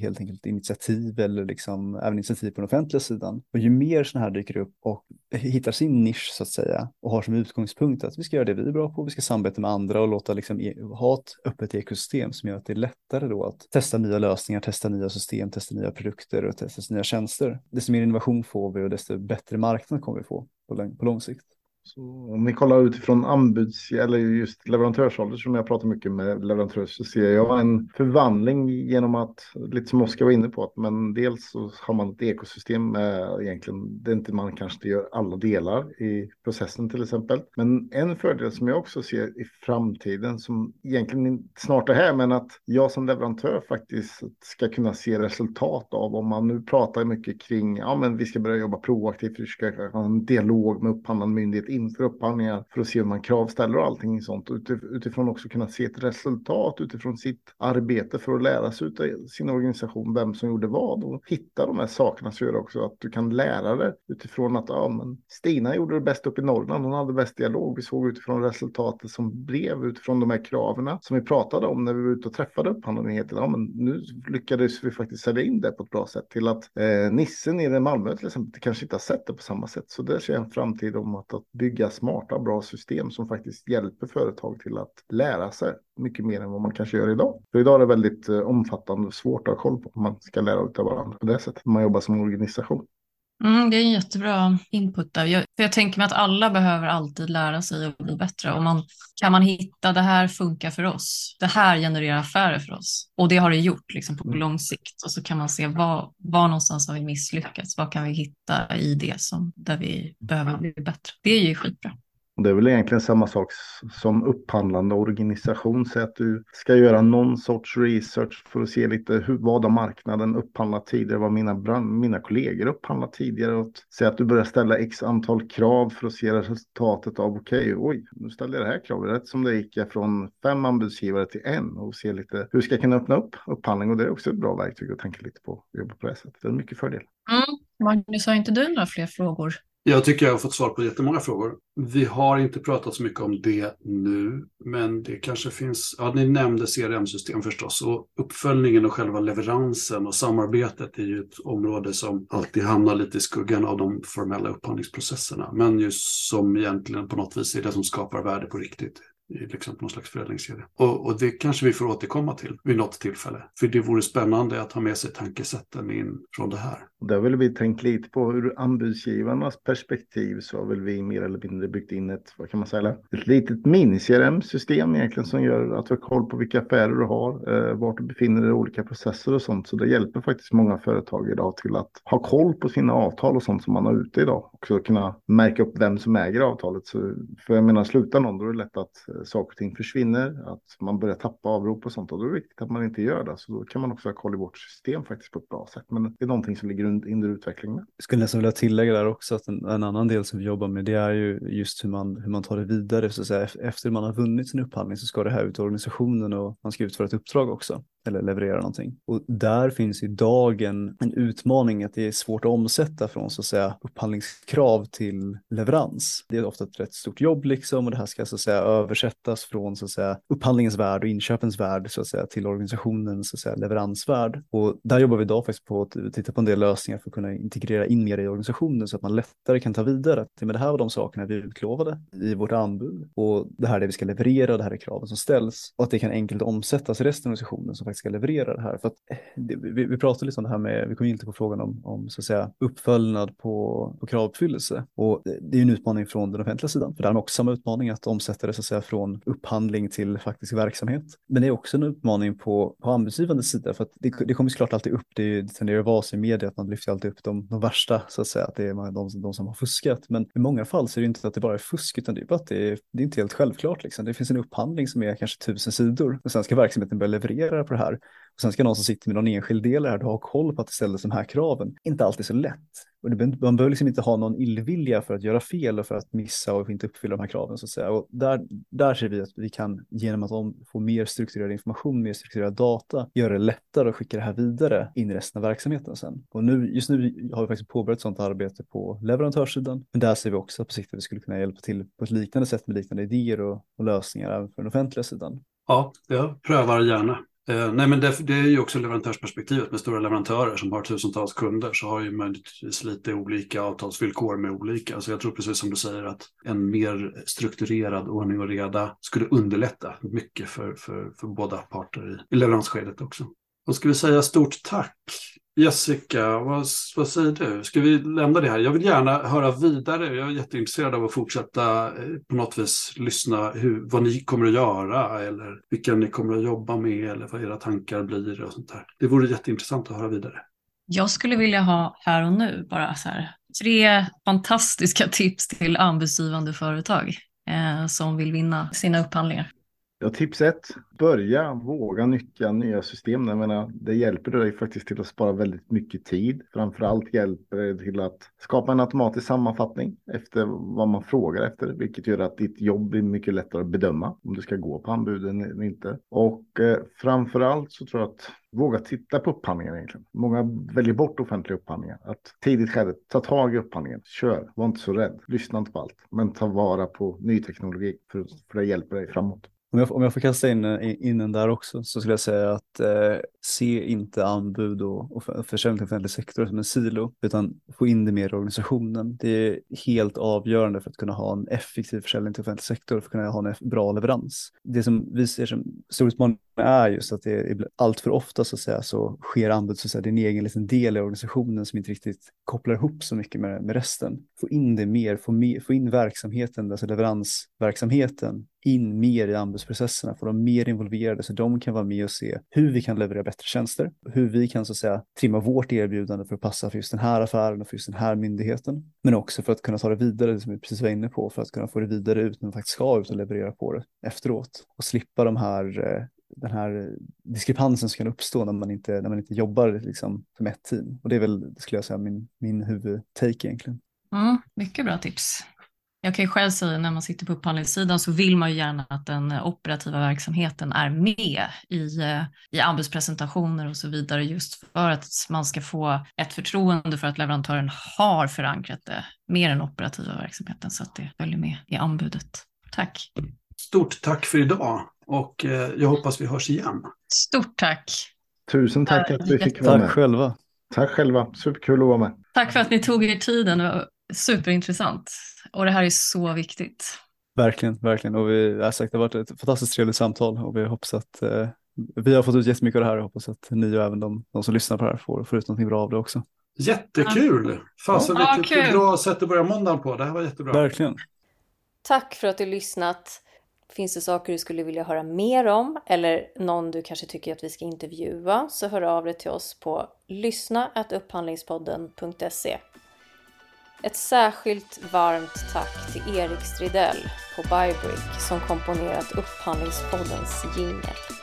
helt enkelt initiativ eller liksom, även initiativ på den offentliga sidan. Och ju mer sådana här dyker upp och hittar sin nisch så att säga och har som utgångspunkt att vi ska göra det vi är bra på, vi ska samarbeta med andra och låta liksom, e ha ett öppet ekosystem som gör att det är lättare då att testa nya lösningar, testa nya system, testa nya produkter och testa nya tjänster. Desto mer innovation får vi och desto bättre marknad kommer vi få på lång, på lång sikt. Så om vi kollar utifrån anbuds eller just leverantörsålder som jag pratar mycket med leverantörer så ser jag en förvandling genom att, lite som Oskar var inne på, att men dels så har man ett ekosystem med egentligen, det är inte man kanske inte gör alla delar i processen till exempel. Men en fördel som jag också ser i framtiden som egentligen snart är här, men att jag som leverantör faktiskt ska kunna se resultat av om man nu pratar mycket kring, ja men vi ska börja jobba proaktivt, vi ska ha en dialog med upphandlande myndighet inför upphandlingar för att se hur man kravställer och allting sånt. Utifrån också kunna se ett resultat utifrån sitt arbete för att lära sig av sin organisation vem som gjorde vad och hitta de här sakerna så gör också att du kan lära dig utifrån att ja, men Stina gjorde det bäst uppe i Norrland. Hon hade bäst dialog. Vi såg utifrån resultatet som blev utifrån de här kraven som vi pratade om när vi var ute och träffade upphandlingen. Ja, men nu lyckades vi faktiskt sälja in det på ett bra sätt till att eh, Nissen nere i Malmö till exempel kanske inte har sett det på samma sätt. Så det ser jag en framtid om att, att bygga smarta, bra system som faktiskt hjälper företag till att lära sig mycket mer än vad man kanske gör idag. För idag är det väldigt eh, omfattande och svårt att ha koll på om man ska lära ut av varandra på det sättet. Man jobbar som organisation. Mm, det är en jättebra input där. Jag, för jag tänker mig att alla behöver alltid lära sig och bli bättre. Och man, kan man hitta det här funkar för oss, det här genererar affärer för oss och det har det gjort liksom, på lång sikt och så kan man se var, var någonstans har vi misslyckats, vad kan vi hitta i det som där vi behöver bli bättre. Det är ju skitbra. Och det är väl egentligen samma sak som upphandlande organisation. Så att du ska göra någon sorts research för att se lite hur, vad har marknaden upphandlat tidigare, vad mina, brand, mina kollegor upphandlat tidigare. Och att du börjar ställa x antal krav för att se resultatet av okej, okay, oj, nu ställde jag det här kravet. Rätt som det gick jag från fem anbudsgivare till en och se lite hur ska jag kunna öppna upp upphandling. Och det är också ett bra verktyg att tänka lite på, jobba på det sättet. Det är mycket fördel. Mm. Magnus, har inte du några fler frågor? Jag tycker jag har fått svar på jättemånga frågor. Vi har inte pratat så mycket om det nu, men det kanske finns, ja ni nämnde CRM-system förstås och uppföljningen och själva leveransen och samarbetet är ju ett område som alltid hamnar lite i skuggan av de formella upphandlingsprocesserna, men just som egentligen på något vis är det som skapar värde på riktigt liksom någon slags förädlingskedja. Och, och, det kanske vi får återkomma till vid något tillfälle. För det vore spännande att ha med sig tankesätten in från det här. Där vill vi tänkt lite på hur anbudsgivarnas perspektiv så har väl vi mer eller mindre byggt in ett, vad kan man säga, ett litet mini-CRM-system egentligen som gör att du har koll på vilka affärer du har, eh, vart du befinner dig i olika processer och sånt. Så det hjälper faktiskt många företag idag till att ha koll på sina avtal och sånt som man har ute idag. Och så kunna märka upp vem som äger avtalet. Så, för jag menar, slutar någon då är det lätt att eh, saker och ting försvinner, att man börjar tappa avrop och sånt. Och då är det viktigt att man inte gör det. Så då kan man också ha koll i vårt system faktiskt på ett bra sätt. Men det är någonting som ligger under utveckling med. Jag skulle nästan vilja tillägga där också att en, en, annan del som vi jobbar med det är ju just hur man, hur man tar det vidare. Så att säga. Efter man har vunnit sin upphandling så ska det här ut i organisationen och man ska utföra ett uppdrag också eller leverera någonting. Och där finns idag en, en utmaning att det är svårt att omsätta från så att säga upphandlingskrav till leverans. Det är ofta ett rätt stort jobb liksom och det här ska så att säga översättas från så att säga upphandlingens värld och inköpens värld så att säga till organisationens så att säga leveransvärld. Och där jobbar vi idag faktiskt på att titta på en del lösningar för att kunna integrera in mer i organisationen så att man lättare kan ta vidare. Att, men det här var de sakerna vi utlovade i vårt anbud och det här är det vi ska leverera och det här är kraven som ställs och att det kan enkelt omsättas i resten av organisationen som faktiskt ska leverera det här. För att, eh, det, vi, vi pratade lite om det här med, vi kom inte på frågan om, om så att säga, uppföljnad på, på kravuppfyllelse. Och det är en utmaning från den offentliga sidan, för där har man också samma utmaning att omsätta det så att säga, från upphandling till faktisk verksamhet. Men det är också en utmaning på, på anbudsgivande sida, för att det, det kommer såklart alltid upp, det, det tenderar att vara så i media att man lyfter alltid upp de, de värsta, så att säga, att det är de, de som har fuskat. Men i många fall så är det inte att det bara är fusk, utan det är bara att det är, det är inte helt självklart. Liksom. Det finns en upphandling som är kanske tusen sidor och sen ska verksamheten börja leverera på det här. Och sen ska någon som sitter med någon enskild del här ha koll på att det ställs de här kraven. Inte alltid så lätt. Och det, man behöver liksom inte ha någon illvilja för att göra fel och för att missa och inte uppfylla de här kraven så att säga. Och där, där ser vi att vi kan genom att få mer strukturerad information, mer strukturerad data, göra det lättare att skicka det här vidare in i resten av verksamheten sen. Och nu, just nu har vi faktiskt påbörjat sådant arbete på leverantörssidan. Men där ser vi också på sikt att vi skulle kunna hjälpa till på ett liknande sätt med liknande idéer och, och lösningar även för den offentliga sidan. Ja, jag prövar gärna. Eh, nej, men det, det, är ju också leverantörsperspektivet med stora leverantörer som har tusentals kunder så har ju möjligtvis lite olika avtalsvillkor med olika. Så jag tror precis som du säger att en mer strukturerad ordning och reda skulle underlätta mycket för, för, för båda parter i, i leveransskedet också. Då ska vi säga stort tack Jessica, vad, vad, säger du? Ska vi lämna det här? Jag vill gärna höra vidare. Jag är jätteintresserad av att fortsätta eh, på något vis lyssna hur, vad ni kommer att göra eller vilka ni kommer att jobba med eller vad era tankar blir och sånt där. Det vore jätteintressant att höra vidare. Jag skulle vilja ha här och nu bara så här tre fantastiska tips till anbudsgivande företag eh, som vill vinna sina upphandlingar. Ja, tips ett, börja våga nyttja nya system. Jag menar, det hjälper dig faktiskt till att spara väldigt mycket tid. Framförallt hjälper det till att skapa en automatisk sammanfattning efter vad man frågar efter, vilket gör att ditt jobb blir mycket lättare att bedöma om du ska gå på anbuden eller inte. Och eh, framförallt så tror jag att våga titta på upphandlingar egentligen. Många väljer bort offentliga upphandlingar. Att tidigt skede, ta tag i upphandlingen, kör, var inte så rädd, lyssna inte på allt, men ta vara på ny teknologi för, för det hjälper dig framåt. Om jag, om jag får kasta in, eh, in den där också så skulle jag säga att eh, se inte anbud och, och försäljning till offentlig sektor som en silo utan få in det mer i organisationen. Det är helt avgörande för att kunna ha en effektiv försäljning till offentlig sektor för att kunna ha en bra leverans. Det som vi ser som stor utmaning är just att det är allt för ofta så att säga så sker anbud så att säga, det är en egen liten del i organisationen som inte riktigt kopplar ihop så mycket med, med resten. Få in det mer, få, mer, få in verksamheten, alltså leveransverksamheten in mer i anbudsprocesserna, få dem mer involverade så de kan vara med och se hur vi kan leverera bättre tjänster, hur vi kan så att säga trimma vårt erbjudande för att passa för just den här affären och för just den här myndigheten. Men också för att kunna ta det vidare, det som vi precis var inne på, för att kunna få det vidare ut när man faktiskt ska ut och leverera på det efteråt och slippa de här eh, den här diskrepansen som kan uppstå när man inte, när man inte jobbar liksom som ett team. Och det är väl, skulle jag säga, min, min huvudtake egentligen. Mm, mycket bra tips. Jag kan ju själv säga när man sitter på upphandlingssidan så vill man ju gärna att den operativa verksamheten är med i, eh, i anbudspresentationer och så vidare just för att man ska få ett förtroende för att leverantören har förankrat det med den operativa verksamheten så att det följer med i anbudet. Tack! Stort tack för idag och eh, jag hoppas vi hörs igen. Stort tack! Tusen tack att vi fick vara Tack med. själva. Tack själva, superkul att vara med. Tack för att ni tog er tiden, det var superintressant. Och det här är så viktigt. Verkligen, verkligen. Och vi, jag sagt, det har varit ett fantastiskt trevligt samtal och vi hoppas att eh, vi har fått ut jättemycket av det här och hoppas att ni och även de, de som lyssnar på det här får, får ut någonting bra av det också. Jättekul! Fasen Ja, vilket kul. bra sätt att börja måndagen på. Det här var jättebra. Verkligen. Tack för att du lyssnat. Finns det saker du skulle vilja höra mer om eller någon du kanske tycker att vi ska intervjua så hör av dig till oss på lyssna@upphandlingspodden.se. Ett särskilt varmt tack till Erik Stridell på Bybrick som komponerat Upphandlingspoddens jingel.